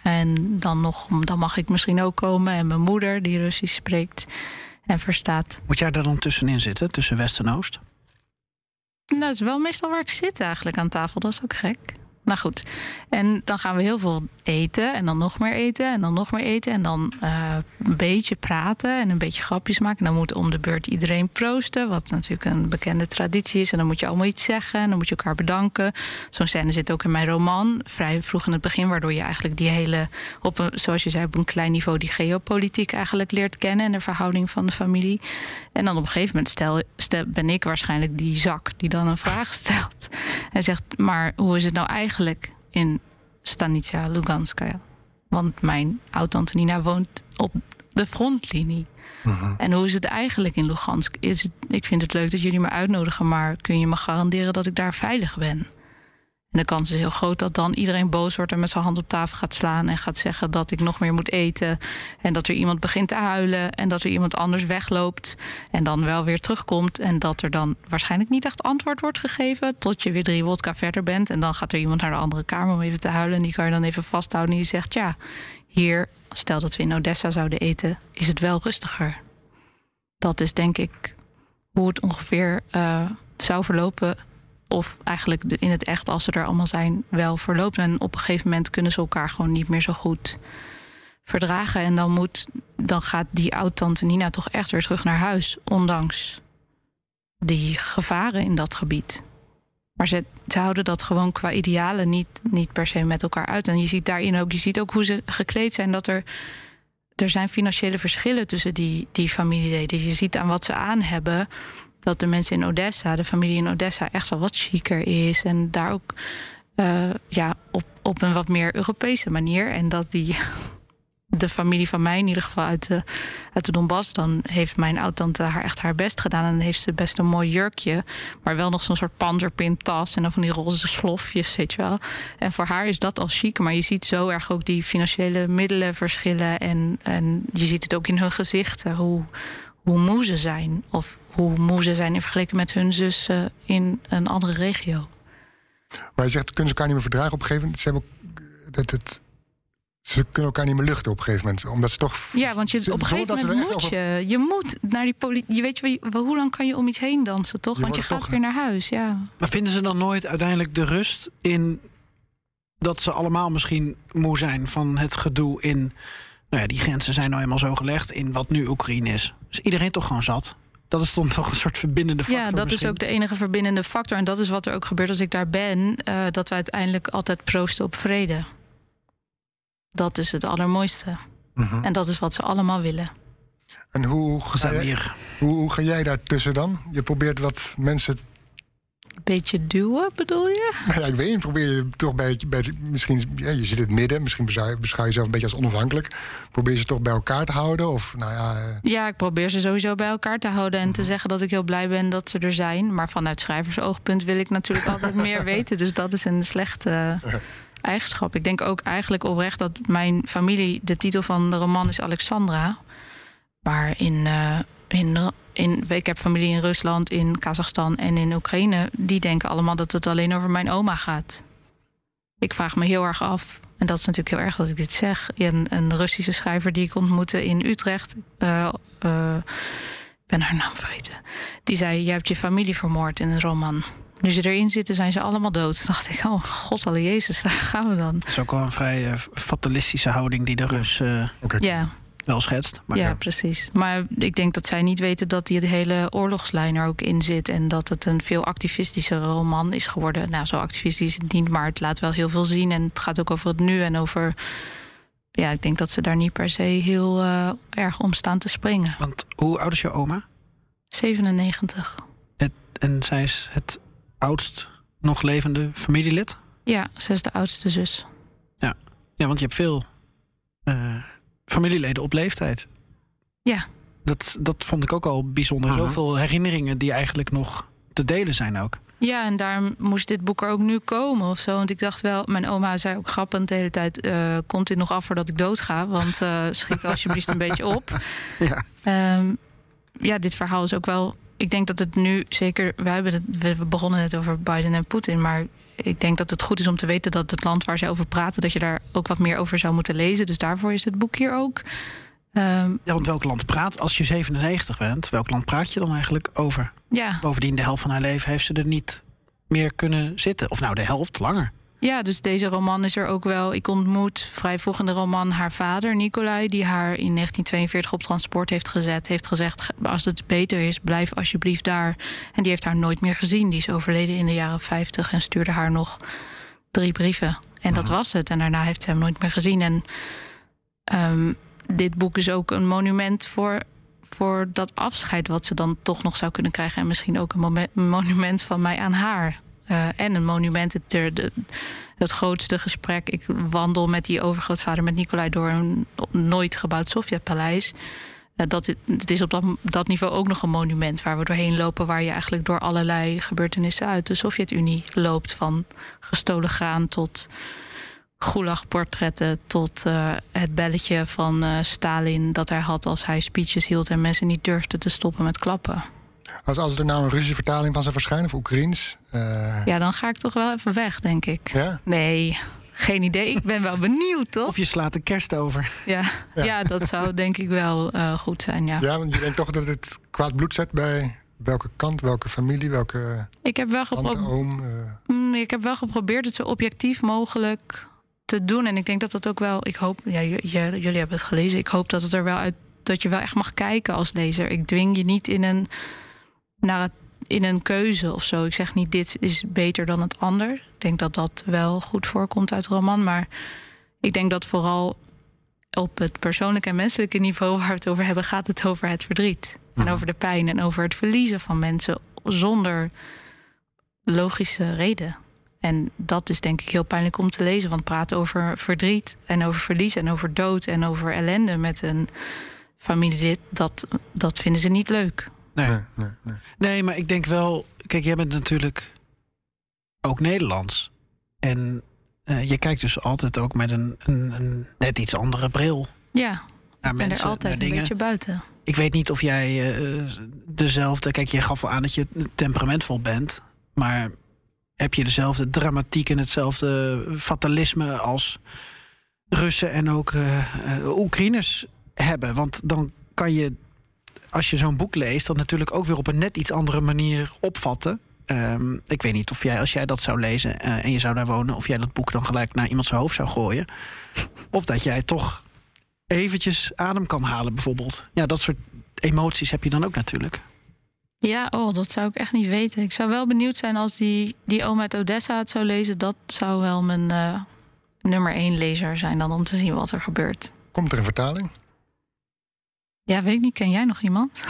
S4: En dan, nog, dan mag ik misschien ook komen. En mijn moeder, die Russisch spreekt en verstaat.
S3: Moet jij daar dan tussenin zitten, tussen West en Oost?
S4: Nou, dat is wel meestal waar ik zit eigenlijk aan tafel. Dat is ook gek. Nou goed. En dan gaan we heel veel eten. En dan nog meer eten. En dan nog meer eten. En dan eh, een beetje praten. En een beetje grapjes maken. En dan moet om de beurt iedereen proosten. Wat natuurlijk een bekende traditie is. En dan moet je allemaal iets zeggen. En dan moet je elkaar bedanken. Zo'n scène zit ook in mijn roman. Vrij vroeg in het begin. Waardoor je eigenlijk die hele. Op zoals je zei, op een klein niveau. die geopolitiek eigenlijk leert kennen. En de verhouding van de familie. En dan op een gegeven moment stel, ben ik waarschijnlijk die zak die dan een vraag [LAUGHS] stelt. En zegt, maar hoe is het nou eigenlijk in Stanitsa Luganskaya? Want mijn oud-tante Nina woont op de frontlinie. En hoe is het eigenlijk in Lugansk? Is het, ik vind het leuk dat jullie me uitnodigen, maar kun je me garanderen dat ik daar veilig ben? En de kans is heel groot dat dan iedereen boos wordt en met zijn hand op tafel gaat slaan en gaat zeggen dat ik nog meer moet eten. En dat er iemand begint te huilen en dat er iemand anders wegloopt en dan wel weer terugkomt. En dat er dan waarschijnlijk niet echt antwoord wordt gegeven tot je weer drie wodka verder bent. En dan gaat er iemand naar de andere kamer om even te huilen. En die kan je dan even vasthouden en die zegt ja, hier, stel dat we in Odessa zouden eten, is het wel rustiger. Dat is denk ik hoe het ongeveer eh, zou verlopen of eigenlijk in het echt, als ze er allemaal zijn, wel verloopt. En op een gegeven moment kunnen ze elkaar gewoon niet meer zo goed verdragen. En dan, moet, dan gaat die oud-tante Nina toch echt weer terug naar huis, ondanks die gevaren in dat gebied. Maar ze, ze houden dat gewoon qua idealen niet, niet per se met elkaar uit. En je ziet daarin ook, je ziet ook hoe ze gekleed zijn, dat er. Er zijn financiële verschillen tussen die, die familieleden. Je ziet aan wat ze aan hebben dat de mensen in Odessa, de familie in Odessa, echt wel wat chiquer is. En daar ook eh, ja, op, op een wat meer Europese manier. En dat die. [LAUGHS] De familie van mij, in ieder geval uit de, uit de Donbass, dan heeft mijn oud-tante haar echt haar best gedaan. En heeft ze best een mooi jurkje, maar wel nog zo'n soort panzerpintas en dan van die roze slofjes, weet je wel. En voor haar is dat al chic, maar je ziet zo erg ook die financiële middelen verschillen. En, en je ziet het ook in hun gezichten, hoe, hoe moe ze zijn. Of hoe moe ze zijn in vergelijking met hun zus eh, in een andere regio.
S2: Maar je zegt, kunnen ze elkaar niet meer verdragen op een gegeven moment? Ze, hebben ook, dat het, ze kunnen elkaar niet meer luchten op een gegeven moment. Omdat ze toch...
S4: Ja, want je,
S2: ze-
S4: op een gegeven moment moet
S2: over-
S4: je. Je moet naar die politie. Je weet je, wel, hoe lang kan je om iets heen dansen, toch?
S2: Je
S4: Want je gaat
S2: toch-
S4: weer naar huis, ja.
S3: Maar vinden ze dan nooit uiteindelijk de rust in dat ze allemaal misschien moe zijn van het gedoe in. Nou ja, die grenzen zijn nou eenmaal zo gelegd in wat nu Oekraïne is. Is iedereen toch gewoon zat? Dat is dan toch een soort verbindende factor.
S4: Ja, dat
S3: misschien?
S4: is ook de enige verbindende factor. En dat is wat er ook gebeurt als ik daar ben. eh, dat we uiteindelijk altijd proosten op vrede. Dat is het allermooiste.
S2: Mhm.
S4: En dat is wat ze allemaal willen.
S2: En hoe, ga
S3: zijn
S2: jij,
S3: hier.
S2: hoe, hoe ga jij daartussen dan? Je probeert wat mensen...
S4: Een beetje duwen, bedoel je?
S2: Ja, ik weet niet, probeer je toch bij, misschien, ja, je zit in het midden, misschien beschouw je, jezelf een beetje als onafhankelijk. Probeer ze toch bij elkaar te houden? Of nou ja, eh,
S4: Ja, ik probeer ze sowieso bij elkaar te houden en te zeggen dat ik heel blij ben dat ze er zijn. Maar vanuit schrijversoogpunt wil ik natuurlijk altijd [LAUGHS] meer weten. Dus dat is een slechte [LAUGHS] eigenschap. Ik denk ook eigenlijk oprecht dat mijn familie, de titel van de roman is Alexandra. Maar in, eh, in, in, ik heb familie in Rusland, in Kazachstan en in Oekraïne. Die denken allemaal dat het alleen over mijn oma gaat. Ik vraag me heel erg af, en dat is natuurlijk heel erg dat ik dit zeg. Een, een Russische schrijver die ik ontmoette in Utrecht. eh, eh, ik ben haar naam vergeten. Die zei: Je hebt je familie vermoord in een roman. Nu ze erin zitten, zijn ze allemaal dood. Toen dacht ik: Oh, god alle Jezus, daar gaan we dan.
S3: Dat is ook wel een vrij eh, fatalistische houding die de Rus. eh,
S2: oké.
S4: Ja,
S3: wel schetst. Maar
S4: ja, precies. Maar ik denk dat zij niet weten dat die hele oorlogslijn er ook in zit. En dat het een veel activistische roman is geworden. Nou, zo activistisch is het niet, maar het laat wel heel veel zien. En het gaat ook over het nu en over. Ja, ik denk dat ze daar niet per se heel eh, erg om staan te springen.
S3: Want hoe oud is je oma?
S4: 97.
S3: Het, en zij is het oudst nog levende familielid?
S4: Ja, ze is de oudste zus.
S3: Ja, ja want je hebt veel eh, familieleden op leeftijd.
S4: Ja.
S3: Dat, dat vond ik ook al bijzonder.
S2: Aha.
S3: Zoveel herinneringen die eigenlijk nog te delen zijn ook.
S4: Ja, en daarom moest dit boek er ook nu komen of zo. Want ik dacht wel, mijn oma zei ook grappend de hele tijd... eh, komt dit nog af voordat ik doodga? Want eh, schiet alsjeblieft een beetje op. [LAUGHS]
S3: Ja.
S4: Ehm, ja, dit verhaal is ook wel... Ik denk dat het nu zeker... We, hebben het, we begonnen net over Biden en Poetin... maar ik denk dat het goed is om te weten dat het land waar zij over praten... dat je daar ook wat meer over zou moeten lezen. Dus daarvoor is het boek hier ook. Ehm,
S3: Ja, want welk land praat, als je 97 bent, welk land praat je dan eigenlijk over?
S4: ja.
S3: Bovendien, de helft van haar leven heeft ze er niet meer kunnen zitten. Of nou, de helft langer.
S4: Ja, dus deze roman is er ook wel. Ik ontmoet vrij vroeg in de roman haar vader, Nicolai, die haar in 1942 op transport heeft gezet. Heeft gezegd: als het beter is, blijf alsjeblieft daar. En die heeft haar nooit meer gezien. Die is overleden in de jaren 50 en stuurde haar nog drie brieven. En dat was het. En daarna heeft ze hem nooit meer gezien. En ehm, dit boek is ook een monument voor, voor dat afscheid wat ze dan toch nog zou kunnen krijgen. En misschien ook een monument van mij aan haar. Eh, en een monument, het, er- de, het grootste gesprek. Ik wandel met die overgrootvader, met Nicolai, door een nooit gebouwd Sovjetpaleis. Eh, dat, het, is op dat, dat niveau ook nog een monument waar we doorheen lopen, waar je eigenlijk door allerlei gebeurtenissen uit de Sovjet-Unie loopt. Van gestolen graan tot Gulag-portretten, tot eh, het belletje van eh, Stalin dat hij had als hij speeches hield en mensen niet durfden te stoppen met klappen.
S2: Als, als er nou een Russische vertaling van zou verschijnen, of Oekraïens. eh,
S4: Ja, dan ga ik toch wel even weg, denk ik.
S2: ja?
S4: Nee, geen idee. Ik ben wel benieuwd, toch?
S3: Of je slaat de kerst over.
S4: Ja, ja. dat zou denk ik wel eh, goed zijn, ja.
S2: ja, want je denkt toch dat het kwaad bloed zet bij welke kant, welke familie, welke
S4: Ik, heb wel
S2: tante,
S4: gepro-
S2: oom. eh.
S4: Mm, ik heb wel geprobeerd het zo objectief mogelijk te doen. En ik denk dat dat ook wel... Ik hoop, ja, j- j- jullie hebben het gelezen. Ik hoop dat het er wel uit... dat je wel echt mag kijken als lezer. Ik dwing je niet in een, naar het, in een keuze of zo. Ik zeg niet dit is beter dan het ander. Ik denk dat dat wel goed voorkomt uit roman. Maar ik denk dat vooral op het persoonlijke en menselijke niveau waar we het over hebben, gaat het over het verdriet. En over de pijn en over het verliezen van mensen zonder logische reden. En dat is denk ik heel pijnlijk om te lezen. Want praten over verdriet en over verlies en over dood en over ellende met een familielid, dat, dat vinden ze niet leuk.
S3: Nee.
S2: Nee, nee, nee.
S3: nee, maar ik denk wel... Kijk, jij bent natuurlijk ook Nederlands. En eh, je kijkt dus altijd ook met een, een, een net iets andere bril
S4: Ja,
S3: naar
S4: ik ben
S3: mensen,
S4: er altijd
S3: naar
S4: een
S3: dingen.
S4: beetje buiten.
S3: Ik weet niet of jij eh, dezelfde... Kijk, je gaf al aan dat je temperamentvol bent. Maar heb je dezelfde dramatiek en hetzelfde fatalisme als Russen en ook eh, Oekraïners hebben? Want dan kan je, als je zo'n boek leest... dat natuurlijk ook weer op een net iets andere manier opvatten. Ehm, ik weet niet of jij, als jij dat zou lezen eh, en je zou daar wonen... of jij dat boek dan gelijk naar iemand zijn hoofd zou gooien. Of dat jij toch eventjes adem kan halen, bijvoorbeeld. Ja, dat soort emoties heb je dan ook natuurlijk.
S4: Ja, oh, dat zou ik echt niet weten. Ik zou wel benieuwd zijn als die, die oom uit Odessa het zou lezen. Dat zou wel mijn eh, nummer één lezer zijn dan om te zien wat er gebeurt.
S2: Komt er een vertaling?
S4: Ja, weet ik niet. Ken jij nog iemand? [LAUGHS]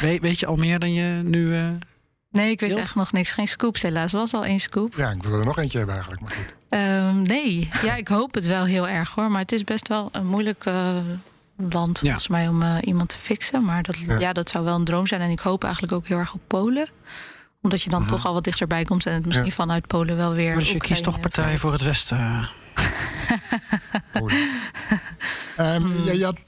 S3: Weet, weet je al meer dan je nu... eh,
S4: Nee, ik weet echt nog niks. Geen scoops helaas. was al één scoop.
S2: Ja, ik wil er nog eentje hebben eigenlijk. Maar goed.
S4: Ehm, nee, ja, ik hoop het wel heel erg hoor. Maar het is best wel een moeilijk eh, land
S3: Ja.
S4: volgens mij om eh, iemand te fixen. Maar dat,
S2: Ja.
S4: ja. dat zou wel een droom zijn. En ik hoop eigenlijk ook heel erg op Polen. Omdat je dan toch al wat dichterbij komt. En het misschien
S2: Ja.
S4: vanuit Polen wel weer.
S3: dus je
S4: Oekraïne
S3: kiest toch Partij
S4: vanuit-
S3: voor het Westen. [LAUGHS] [LAUGHS]
S2: ja, je had-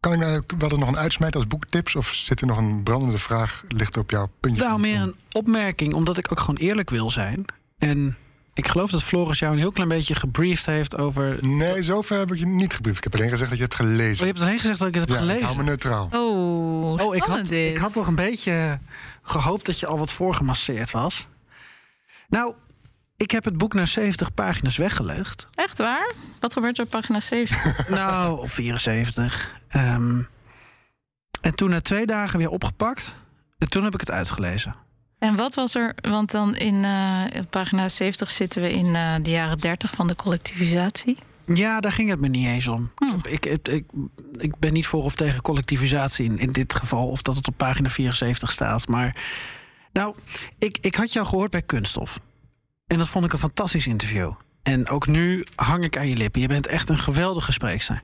S2: kan ik nou, we hadden nog een uitsmijter als boektips? Of zit er nog een brandende vraag? Ligt op jouw puntje?
S3: Nou, meer een opmerking, omdat ik ook gewoon eerlijk wil zijn. En ik geloof dat Floris jou een heel klein beetje gebriefd heeft over...
S2: Nee, zover heb ik je niet gebriefd. Ik heb alleen gezegd dat je het
S3: Oh,
S2: gelezen
S3: je hebt alleen gezegd dat ik het heb
S2: Ja, ik
S3: gelezen.
S2: hou me neutraal.
S4: Oh,
S3: Oh, ik had,
S4: dit.
S3: ik had nog een beetje gehoopt dat je al wat voorgemasseerd was. Nou, ik heb het boek naar 70 pagina's weggelegd.
S4: Echt waar? Wat gebeurt er op pagina 70? [LAUGHS] [LAUGHS]
S3: nou, of 74. Ehm, en toen na twee dagen weer opgepakt. En toen heb ik het uitgelezen.
S4: En wat was er, want dan in eh, pagina 70 zitten we in eh, de jaren 30 van de collectivisatie.
S3: Ja, daar ging het me niet eens om.
S4: Hmm.
S3: Ik, ik, ik, ik ben niet voor of tegen collectivisatie in, in dit geval, of dat het op pagina 74 staat. Maar nou, ik, ik had jou gehoord bij Kunststof. En dat vond ik een fantastisch interview. En ook nu hang ik aan je lippen. Je bent echt een geweldige spreekster.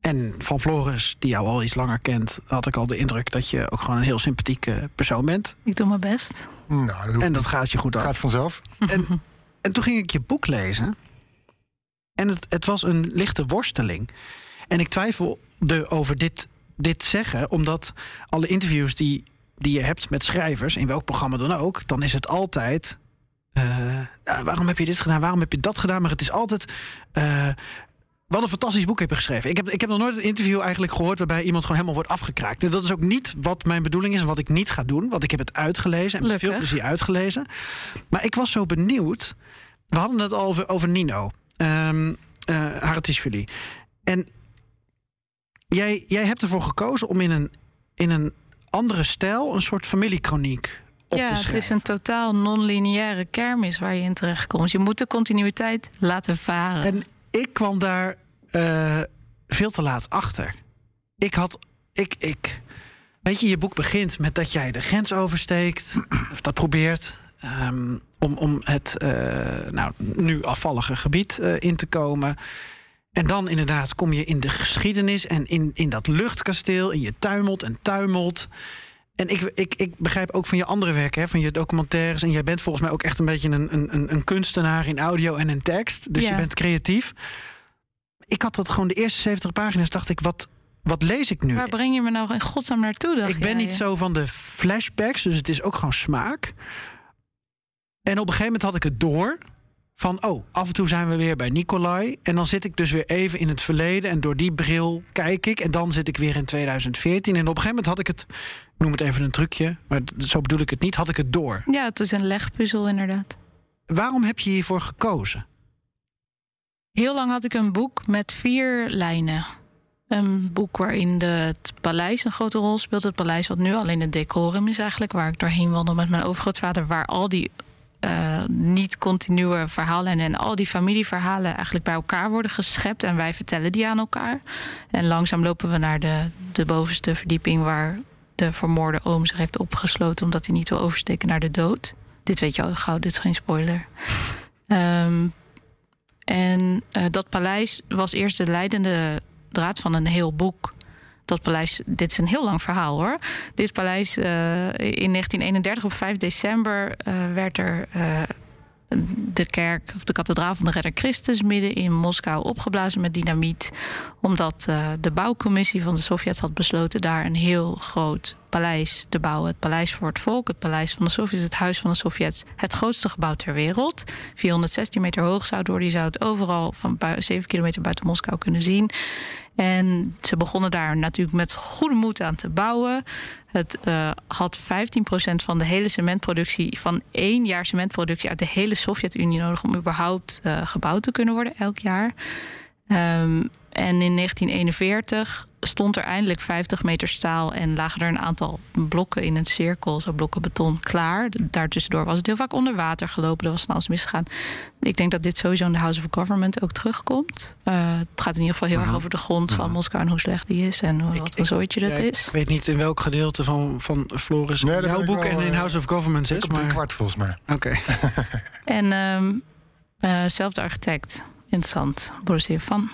S3: En van Floris, die jou al iets langer kent, had ik al de indruk dat je ook gewoon een heel sympathieke persoon bent.
S4: Ik doe mijn best.
S2: Nou, dat
S3: En dat gaat je goed af.
S2: gaat vanzelf.
S3: En, en toen ging ik je boek lezen. En het, het was een lichte worsteling. En ik twijfelde over dit, dit zeggen, omdat alle interviews die, die je hebt met schrijvers, in welk programma dan ook, dan is het altijd. Eh, ja, waarom heb je dit gedaan? Waarom heb je dat gedaan? Maar het is altijd. eh, wat een fantastisch boek heb je geschreven. Ik heb, ik heb nog nooit een interview eigenlijk gehoord waarbij iemand gewoon helemaal wordt afgekraakt. En dat is ook niet wat mijn bedoeling is en wat ik niet ga doen. Want ik heb het uitgelezen en met veel plezier uitgelezen. Maar ik was zo benieuwd. We hadden het al over, over Nino. ehm eh Haratischvili. En jij, jij hebt ervoor gekozen om in een, in een andere stijl... een soort familiekroniek
S4: ja, het is een totaal non-lineaire kermis waar je in terechtkomt. Je moet de continuïteit laten varen.
S3: En ik kwam daar eh, veel te laat achter. Ik had. Ik, ik. Weet je, je boek begint met dat jij de grens oversteekt. [CLEARS THROAT] Of dat probeert. ehm, om, om het eh, nou, nu afvallige gebied eh, in te komen. En dan inderdaad kom je in de geschiedenis en in, in dat luchtkasteel. En je tuimelt en tuimelt. En ik, ik, ik begrijp ook van je andere werken, hè, van je documentaires. En jij bent volgens mij ook echt een beetje een, een, een- kunstenaar in audio en in tekst. Dus
S4: Ja.
S3: je bent creatief. Ik had dat gewoon de eerste 70 pagina's, dacht ik, wat, wat lees ik nu?
S4: Waar breng je me nou in godsnaam naartoe?
S3: Ik ben
S4: jij?
S3: niet zo van de flashbacks, dus het is ook gewoon smaak. En op een gegeven moment had ik het door. Van, oh, af en toe zijn we weer bij Nicolai. En dan zit ik dus weer even in het verleden. En door die bril kijk ik. En dan zit ik weer in 2014. En op een gegeven moment had ik het... Noem het even een trucje, maar zo bedoel ik het niet. Had ik het door.
S4: Ja, het is een legpuzzel inderdaad.
S3: Waarom heb je hiervoor gekozen?
S4: Heel lang had ik een boek met vier lijnen. Een boek waarin de, het paleis een grote rol speelt. Het paleis wat nu alleen het decorum is eigenlijk. Waar ik doorheen wandel met mijn overgrootvader. Waar al die eh, niet-continue verhalen en al die familieverhalen eigenlijk bij elkaar worden geschept. En wij vertellen die aan elkaar. En langzaam lopen we naar de, de bovenste verdieping waar de vermoorde oom zich heeft opgesloten. Omdat hij niet wil oversteken naar de dood. Dit weet je al gauw, dit is geen spoiler. [LAUGHS] Ehm, en eh, dat paleis was eerst de leidende draad van een heel boek. Dat paleis, dit is een heel lang verhaal hoor. Dit paleis eh, in 1931 op 5 december eh, werd er de kerk of de kathedraal van de Redder Christus midden in Moskou opgeblazen met dynamiet. Omdat eh, de bouwcommissie van de Sovjets had besloten daar een heel groot paleis te bouwen. Het paleis voor het volk, het paleis van de Sovjets, het huis van de Sovjets. Het grootste gebouw ter wereld. 416 meter hoog zou worden. Je zou het overal van bui- 7 kilometer buiten Moskou kunnen zien. En ze begonnen daar natuurlijk met goede moed aan te bouwen. Het eh, had 15% van de hele cementproductie, van één jaar cementproductie uit de hele Sovjet-Unie nodig om überhaupt eh, gebouwd te kunnen worden elk jaar. Ehm, en in 1941 stond er eindelijk 50 meter staal en lagen er een aantal blokken in een cirkel, zo blokken beton, klaar. Daartussendoor was het heel vaak onder water gelopen, er was van alles misgegaan. Ik denk dat dit sowieso in de House of Government ook terugkomt. Eh, het gaat in ieder geval heel erg over de grond van Moskou en hoe slecht die is en wat een zooitje dat
S3: Ja,
S4: is.
S3: Ik weet niet in welk gedeelte van, van Floris
S2: Nee,
S3: jouw
S2: ik
S3: boek
S2: wel,
S3: en in
S2: eh,
S3: House of Governments is.
S2: Ik op drie
S3: Maar...
S2: kwart volgens mij.
S3: Oké. [LAUGHS]
S4: En ehm eh, zelfde architect, interessant, Boris van.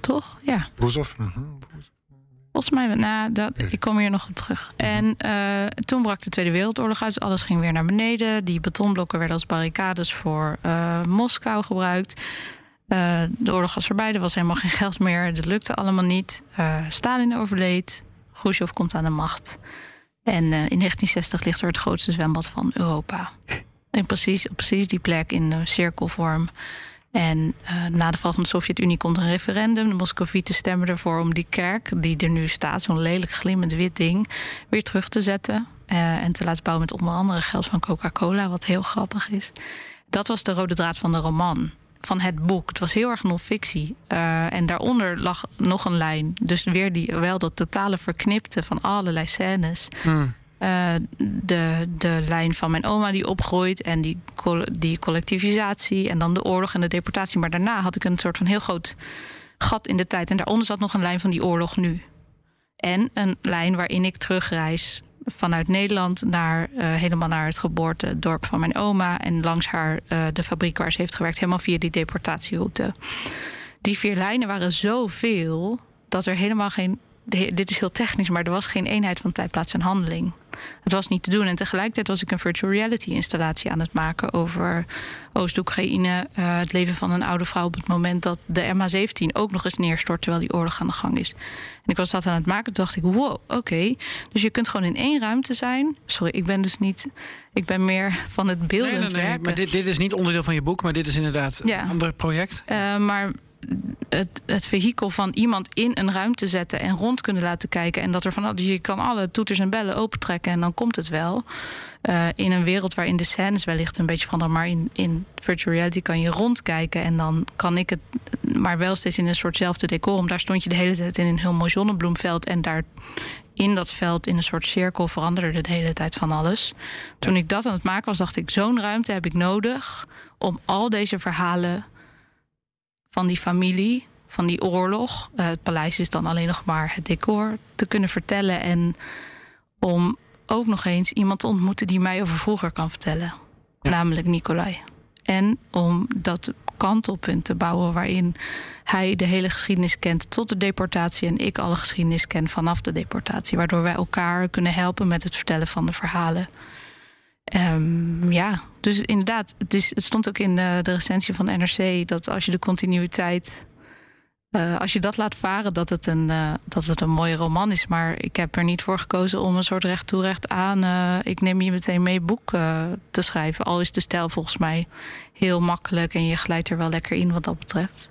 S4: Toch? Ja.
S2: Boezov. mhm.
S4: Volgens mij, nou, dat, ik kom hier nog op terug. En eh, toen brak de Tweede Wereldoorlog uit, dus alles ging weer naar beneden. Die betonblokken werden als barricades voor eh, Moskou gebruikt. Eh, de oorlog was voorbij, er was helemaal geen geld meer. Dat lukte allemaal niet. Stalin overleed. Khrushchev komt aan de macht. En in 1960 ligt er het grootste zwembad van Europa. [LAUGHS] En precies, op precies die plek in de cirkelvorm. En eh, na de val van de Sovjet-Unie komt een referendum. De Moscovieten stemmen ervoor om die kerk, die er nu staat, zo'n lelijk glimmend wit ding, weer terug te zetten. eh, en te laten bouwen met onder andere geld van Coca-Cola, wat heel grappig is. dat was de rode draad van de roman. Van het boek. Het was heel erg non-fictie. Uh, en daaronder lag nog een lijn. Dus weer die, wel dat totale verknipte van allerlei scènes.
S3: Hmm.
S4: Uh, de, de lijn van mijn oma die opgroeit en die, die collectivisatie en dan de oorlog en de deportatie. Maar daarna had ik een soort van heel groot gat in de tijd. En daaronder zat nog een lijn van die oorlog nu. En een lijn waarin ik terugreis vanuit Nederland naar uh, helemaal naar het geboortedorp van mijn oma en langs haar uh, de fabriek waar ze heeft gewerkt, helemaal via die deportatieroute. Die vier lijnen waren zoveel dat er helemaal geen. Dit is heel technisch, maar er was geen eenheid van tijd, plaats en handeling. Het was niet te doen. En tegelijkertijd was ik een virtual reality installatie aan het maken over Oost-Oekraïne. Uh, het leven van een oude vrouw op het moment dat de MH17 ook nog eens neerstort terwijl die oorlog aan de gang is. En ik was dat aan het maken. Toen dacht ik, wow, oké. Okay. Dus je kunt gewoon in één ruimte zijn. Sorry, ik ben dus niet. Ik ben meer van het beeldend
S3: nee, nee, nee,
S4: werken.
S3: Maar dit, dit is niet onderdeel van je boek, maar dit is inderdaad
S4: Ja.
S3: een ander project.
S4: Uh, maar het, het vehikel van iemand in een ruimte zetten en rond kunnen laten kijken. En dat er van dus je kan alle toeters en bellen opentrekken en dan komt het wel. Uh, in een wereld waarin de scènes wellicht een beetje veranderen. Maar in, in virtual reality kan je rondkijken. En dan kan ik het, maar wel steeds in een soortzelfde decorum. Daar stond je de hele tijd in een heel mooi zonnebloemveld. En daar in dat veld, in een soort cirkel, veranderde de hele tijd van alles. Toen ik dat aan het maken was, dacht ik: zo'n ruimte heb ik nodig om al deze verhalen van die familie, van die oorlog. Uh, het paleis is dan alleen nog maar het decor te kunnen vertellen. En om ook nog eens iemand te ontmoeten die mij over vroeger kan vertellen. Ja. Namelijk Nicolai. En om dat kantelpunt te bouwen waarin hij de hele geschiedenis kent tot de deportatie en ik alle geschiedenis ken vanaf de deportatie. Waardoor wij elkaar kunnen helpen met het vertellen van de verhalen. Um, ja, dus inderdaad, het, is, het stond ook in de, de recensie van NRC dat als je de continuïteit. Uh, als je dat laat varen, dat het, een, uh, dat het een mooie roman is. Maar ik heb er niet voor gekozen om een soort recht toe recht aan. Uh, ik neem je meteen mee boek te schrijven. Al is de stijl volgens mij heel makkelijk en je glijdt er wel lekker in wat dat betreft.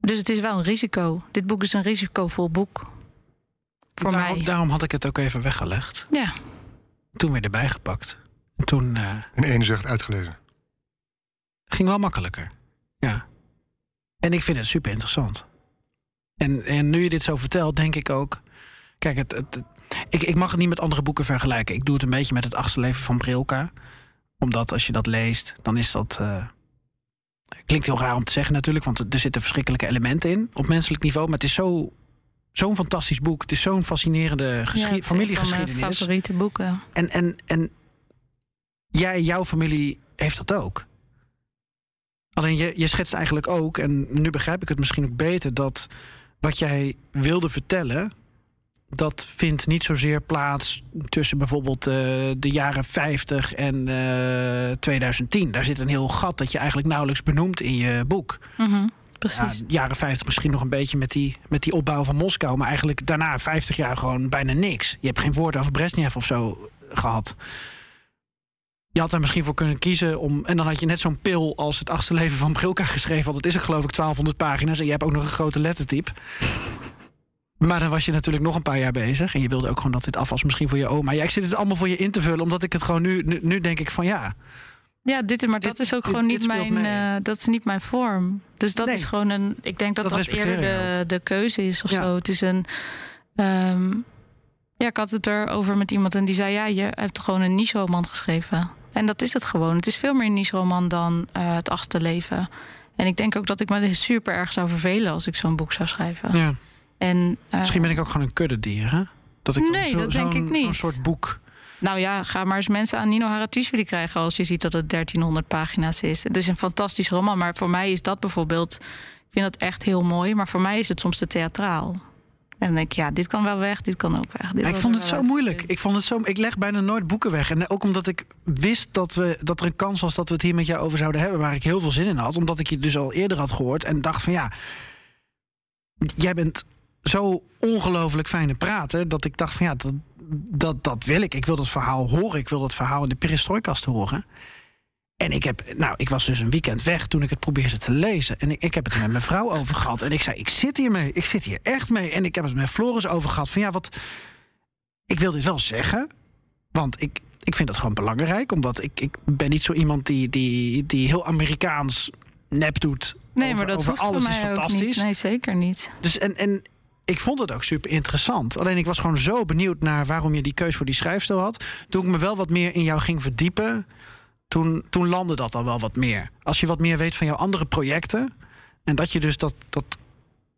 S4: Dus het is wel een risico. Dit boek is een risicovol boek. Voor
S3: daarom,
S4: mij.
S3: Daarom had ik het ook even weggelegd.
S4: Ja.
S3: Toen weer erbij gepakt. En toen. Uh,
S2: In één zucht uitgelezen.
S3: Ging wel makkelijker. Ja. En ik vind het super interessant. En, en nu je dit zo vertelt, denk ik ook. Kijk, het, het, ik, ik mag het niet met andere boeken vergelijken. Ik doe het een beetje met het achterleven van Brilka. Omdat als je dat leest, dan is dat. Uh, klinkt heel raar om te zeggen natuurlijk, want er zitten verschrikkelijke elementen in op menselijk niveau. Maar het is zo zo'n fantastisch boek. Het is zo'n fascinerende
S4: ja,
S3: familiegeschiedenis.
S4: Van mijn favoriete boeken.
S3: En, en, en jij, jouw familie heeft dat ook. Alleen je, je schetst eigenlijk ook, en nu begrijp ik het misschien ook beter, dat wat jij wilde vertellen, dat vindt niet zozeer plaats tussen bijvoorbeeld uh, de jaren 50 en uh, 2010. Daar zit een heel gat dat je eigenlijk nauwelijks benoemt in je boek.
S4: Mm -hmm. Precies.
S3: Ja, jaren 50 misschien nog een beetje met die, met die opbouw van Moskou. Maar eigenlijk daarna 50 jaar gewoon bijna niks. Je hebt geen woord over Brezhnev of zo gehad. Je had er misschien voor kunnen kiezen om. En dan had je net zo'n pil als het achtste leven van Brilka geschreven. Want het is er geloof ik 1200 pagina's. En je hebt ook nog een grote lettertype. Maar dan was je natuurlijk nog een paar jaar bezig. En je wilde ook gewoon dat dit af was, misschien voor je oma. Ja, ik zit het allemaal voor je in te vullen, omdat ik het gewoon nu, nu, nu denk ik van ja.
S4: Ja, dit, maar
S3: Dit-
S4: dat is ook
S3: dit-
S4: gewoon niet mijn, eh, dat is niet mijn vorm. Dus dat
S3: Nee.
S4: is gewoon een. Ik denk dat
S3: Dat
S4: eerder de, de keuze is of
S3: Ja.
S4: zo. Het is een. ehm, ja, ik had het erover met iemand en die zei: ja, je hebt gewoon een niche-roman geschreven. En dat is het gewoon. Het is veel meer een niche-roman dan eh, het achtste leven. En ik denk ook dat ik me super erg zou vervelen als ik zo'n boek zou schrijven.
S3: ja.
S4: En, eh,
S3: Misschien ben ik ook gewoon een kuddedier, hè? Dat ik
S4: Nee,
S3: zo-
S4: dat denk
S3: zo'n-
S4: ik niet.
S3: Zo'n soort boek.
S4: Nou ja, ga maar eens mensen aan Nino Haratischvili krijgen... als je ziet dat het 1300 pagina's is. Het is een fantastisch roman, maar voor mij is dat bijvoorbeeld... ik vind dat echt heel mooi, maar voor mij is het soms te theatraal. En dan denk ik, ja, dit kan wel weg, dit kan ook weg. Dit
S3: ik vond het zo moeilijk. Ik, vond het zo, ik leg bijna nooit boeken weg. En ook omdat ik wist dat, we, dat er een kans was dat we het hier met jou over zouden hebben. Waar ik heel veel zin in had. Omdat ik je dus al eerder had gehoord. En dacht van ja, jij bent zo ongelooflijk fijn in praten. Dat ik dacht van ja, dat, dat, dat wil ik. Ik wil dat verhaal horen. Ik wil dat verhaal in de perestrooikast horen. En ik heb, nou, ik was dus een weekend weg toen ik het probeerde te lezen. En ik, ik heb het er met mijn vrouw over gehad. En ik zei, ik zit hier mee. Ik zit hier echt mee. En ik heb het met Floris over gehad. Van ja, wat. Ik wil dit wel zeggen. Want ik, ik vind dat gewoon belangrijk, omdat ik, ik ben niet zo iemand die, die, die heel Amerikaans nep doet.
S4: Nee,
S3: over,
S4: maar dat
S3: over
S4: hoeft
S3: alles
S4: mij
S3: is
S4: ook
S3: fantastisch.
S4: niet. Nee, zeker niet.
S3: Dus en, en ik vond het ook super interessant. Alleen ik was gewoon zo benieuwd naar waarom je die keus voor die schrijfstijl had. Toen ik me wel wat meer in jou ging verdiepen, toen, toen landde dat al wel wat meer. Als je wat meer weet van jouw andere projecten. En dat je dus dat, dat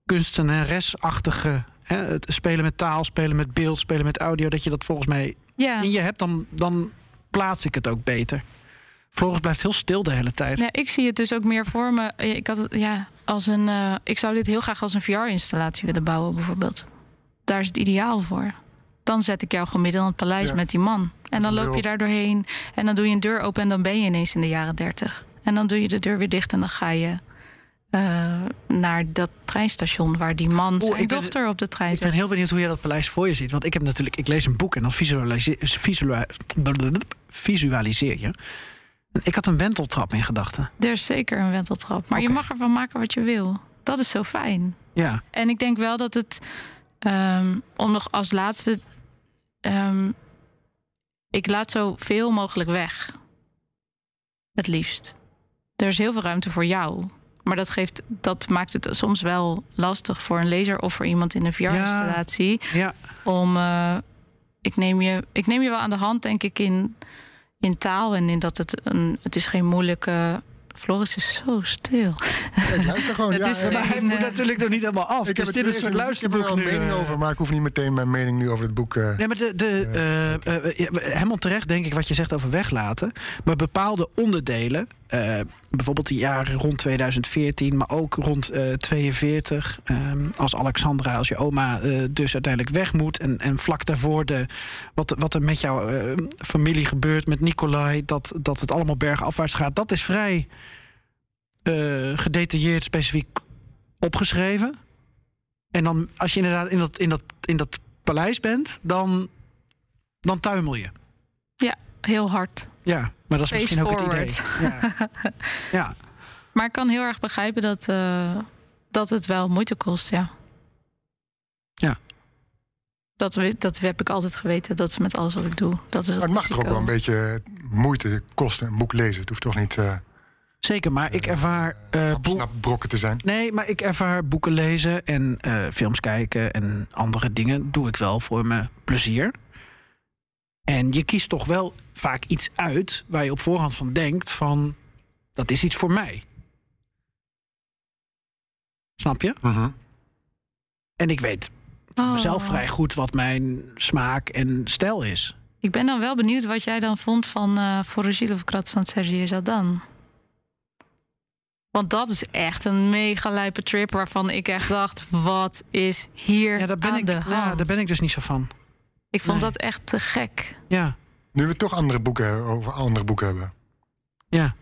S3: kunstenaresachtige. Hè, het spelen met taal, spelen met beeld, spelen met audio. Dat je dat volgens mij
S4: Ja.
S3: in je hebt, dan, dan plaats ik het ook beter. Floris blijft heel stil de hele tijd.
S4: Ja, ik zie het dus ook meer voor me. Ik had het, ja, als een. eh, ik zou dit heel graag als een VR-installatie willen bouwen, bijvoorbeeld. Daar is het ideaal voor. Dan zet ik jou gewoon midden in het paleis
S2: Ja.
S4: met die man. En dan loop je daar doorheen. En dan doe je een deur open en dan ben je ineens in de jaren dertig. En dan doe je de deur weer dicht en dan ga je eh, naar dat treinstation waar die man zijn
S3: ben-
S4: dochter op de trein
S3: Ik ben heel benieuwd hoe jij dat paleis voor je ziet. Want ik heb natuurlijk, ik lees een boek en dan visualiseer, visuali- visualiseer je. Ik had een wenteltrap in gedachten.
S4: Er is zeker een wenteltrap. Maar je mag ervan maken wat je wil. Dat is zo fijn.
S3: Ja,
S4: En ik denk wel dat het, ehm, om nog als laatste, ehm, ik laat zo veel mogelijk weg. Het liefst. Er is heel veel ruimte voor jou. Maar dat, geeft, dat maakt het soms wel lastig voor een lezer of voor iemand in een VR-installatie.
S3: ja.
S4: Om, eh, ik, neem je, ik neem je wel aan de hand, denk ik, in, in taal en in dat het een, het is geen moeilijke. Floris is zo stil.
S2: Ik luister gewoon. [LAUGHS]
S4: Het
S2: ja,
S3: Maar hij moet natuurlijk nog niet helemaal af.
S2: ik
S3: dus
S2: heb
S3: dit is een soort
S2: Ik heb er
S3: luisterboek
S2: wel een mening
S3: eh.
S2: over, maar ik hoef niet meteen mijn mening nu over het boek. eh,
S3: Nee, maar de, de, eh, helemaal terecht denk ik wat je zegt over weglaten. Maar bepaalde onderdelen, eh, bijvoorbeeld de jaren rond 2014, maar ook rond eh 42, eh, als Alexandra, als je oma eh, dus uiteindelijk weg moet. En, en vlak daarvoor de, wat, wat er met jouw familie gebeurt, met Nicolai, dat, dat het allemaal bergafwaarts gaat. Dat is vrij gedetailleerd, specifiek opgeschreven. En dan, als je inderdaad in dat, in dat, in dat paleis bent, dan, dan tuimel je.
S4: Heel hard.
S3: Ja, maar dat is
S4: Face
S3: misschien ook het idee. Ja. [LAUGHS] ja.
S4: Maar ik kan heel erg begrijpen dat, eh, dat het wel moeite kost, ja.
S3: Ja.
S4: Dat, we- dat heb ik altijd geweten. Dat is met alles wat ik doe. Dat is
S2: maar het mag toch ook wel een beetje moeite kosten, een boek lezen. Het hoeft toch niet eh
S3: Zeker, maar ik ervaar eh boek-
S2: brokken te zijn.
S3: Nee, maar ik ervaar boeken lezen en eh, films kijken en andere dingen doe ik wel voor mijn plezier. En je kiest toch wel vaak iets uit waar je op voorhand van denkt van dat is iets voor mij. Snap je?
S2: Mhm.
S3: En ik weet
S4: Oh.
S3: zelf vrij goed wat mijn smaak en stijl is.
S4: Ik ben dan wel benieuwd wat jij dan vond van uh, Krat van Sergej Zadan. Want dat is echt een mega lijpe trip waarvan ik echt dacht: wat is hier
S3: Ja, daar ben,
S4: aan
S3: ik,
S4: de
S3: ja,
S4: hand?
S3: daar ben ik dus niet zo van.
S4: Ik vond
S3: Nee.
S4: dat echt te gek.
S3: Ja,
S2: Nu we toch andere boeken over andere boeken hebben.
S3: ja.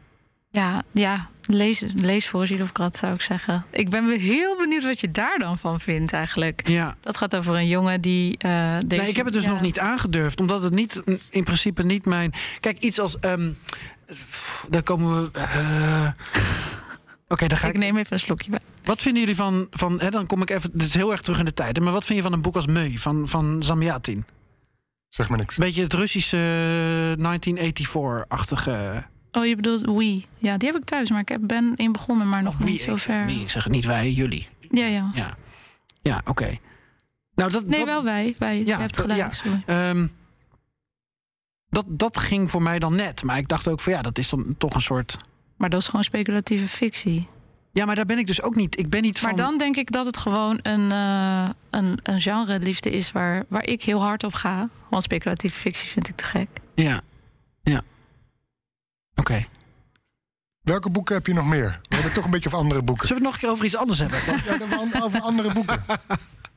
S4: Ja, ja lees, lees of Krat zou ik zeggen. Ik ben heel benieuwd wat je daar dan van vindt eigenlijk.
S3: ja.
S4: Dat gaat over een jongen die. eh, deze,
S3: Nee, ik heb het dus
S4: ja.
S3: nog niet aangedurfd, omdat het niet, in principe niet mijn. Kijk, iets als. ehm daar komen we. eh, Oké, dan ga
S4: Ik
S3: ik.
S4: neem even een slokje bij.
S3: Wat vinden jullie van. van hè, dan kom ik even. Dit is heel erg terug in de tijd. hè, Maar wat vind je van een boek als Meu van, van Zamyatin?
S2: Zeg maar niks.
S3: Beetje het Russische 1984-achtige.
S4: Oh, je bedoelt Wii. Ja, die heb ik thuis, maar ik ben in begonnen, maar nog
S3: Oh, wie?
S4: niet zo
S3: Ik-
S4: ver.
S3: wie? Ik zeg het niet wij, jullie.
S4: Ja, ja.
S3: Ja, ja oké. Nou, dat,
S4: Nee,
S3: dat,
S4: wel wij. wij.
S3: Ja,
S4: je hebt gelijk,
S3: ja.
S4: sorry.
S3: Ehm, dat, dat ging voor mij dan net. Maar ik dacht ook van ja, dat is dan toch een soort.
S4: Maar dat is gewoon speculatieve fictie.
S3: Ja, maar daar ben ik dus ook niet. Ik ben niet van.
S4: Maar dan denk ik dat het gewoon een, eh een, een genre-liefde is waar, waar ik heel hard op ga. Want speculatieve fictie vind ik te gek.
S3: Ja, ja. Oké.
S2: Welke boeken heb je nog meer? We hebben toch een beetje over andere boeken.
S3: Zullen we het nog een keer over iets anders hebben?
S2: Ja, dan over andere boeken.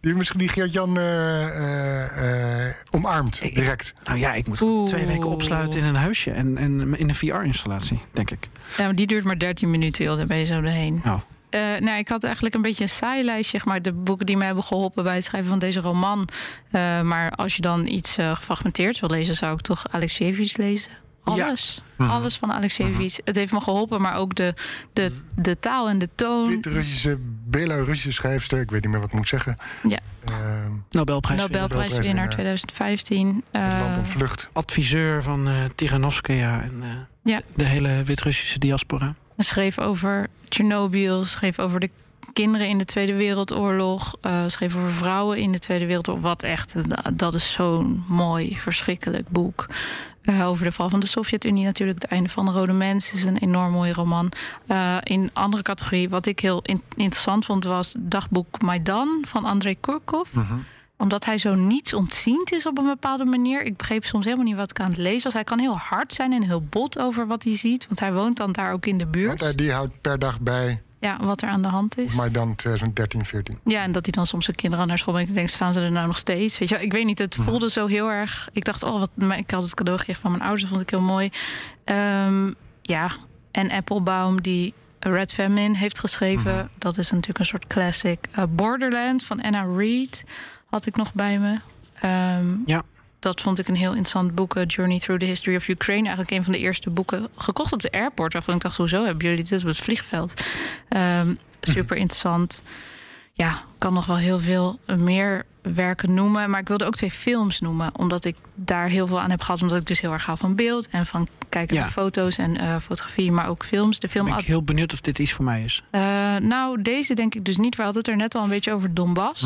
S2: Die misschien die Geert-Jan eh, eh, eh, omarmt,
S3: Ik-
S2: direct.
S3: nou ja, ik moet
S4: Oeh.
S3: twee weken opsluiten in een huisje en, en in een VR-installatie, denk ik.
S4: Ja, maar die duurt maar 13 minuten, joh. Daar ben je zo doorheen.
S3: Oh.
S4: Eh, nou, ik had eigenlijk een beetje een saai lijstje, zeg maar. De boeken die mij hebben geholpen bij het schrijven van deze roman. Eh, maar als je dan iets eh gefragmenteerd wil lezen, zou ik toch Alexievich lezen. Alles. Alles van Alexejevich. Het heeft me geholpen, maar ook de, de, de taal en de toon.
S2: Wit-Russische, Belarusische schrijfster. Ik weet niet meer wat ik moet zeggen.
S4: Ja.
S2: Ehm,
S3: Nobelprijs.
S4: Nobelprijswinnaar 2015.
S2: het land
S4: Eh,
S2: ontvlucht.
S3: Adviseur van eh Tiganovskaya en eh,
S4: Ja.
S3: de hele Wit-Russische diaspora.
S4: Schreef over Tsjernobyl, schreef over de kinderen in de Tweede Wereldoorlog, eh, schreef over vrouwen in de Tweede Wereldoorlog. Wat echt, eh, dat is zo'n mooi, verschrikkelijk boek. Eh, over de val van de Sovjet-Unie natuurlijk. Het einde van de Rode Mens is een enorm mooie roman. Eh, in andere categorie, wat ik heel in- interessant vond, was dagboek Maidan van Andrei Kurkov. Omdat hij zo niets ontziend is op een bepaalde manier. Ik begreep soms helemaal niet wat ik aan het lezen was. Hij kan heel hard zijn en heel bot over wat hij ziet. Want hij woont dan daar ook in de buurt.
S2: Want hij die houdt per dag bij,
S4: Ja, wat er aan de hand is.
S2: maar dan 2013, 14.
S4: Ja, en dat hij dan soms zijn kinderen naar school brengt. Ik denk, staan ze er nou nog steeds? Weet je, ik weet niet. Het voelde zo heel erg. Ik dacht, oh, wat. Ik had het cadeau gekregen van mijn ouders. Dat vond ik heel mooi. Ehm, ja, en Applebaum die Red Famine heeft geschreven. Dat is natuurlijk een soort classic. Eh, Borderland van Anna Reid had ik nog bij me. Ehm,
S3: Ja.
S4: Dat vond ik een heel interessant boek. eh, Journey Through the History of Ukraine. Eigenlijk een van de eerste boeken. Gekocht op de airport. Waarvan ik dacht, hoezo hebben jullie dit op het vliegveld? Ehm, super interessant. Ja, kan nog wel heel veel meer werken noemen. Maar ik wilde ook twee films noemen. Omdat ik daar heel veel aan heb gehad. Omdat ik dus heel erg hou van beeld. En van kijken
S3: Ja.
S4: naar foto's en eh, fotografie. Maar ook films. De film
S3: Ben ik heel benieuwd of dit iets voor mij is.
S4: eh, nou, deze denk ik dus niet. We hadden het er net al een beetje over Donbass.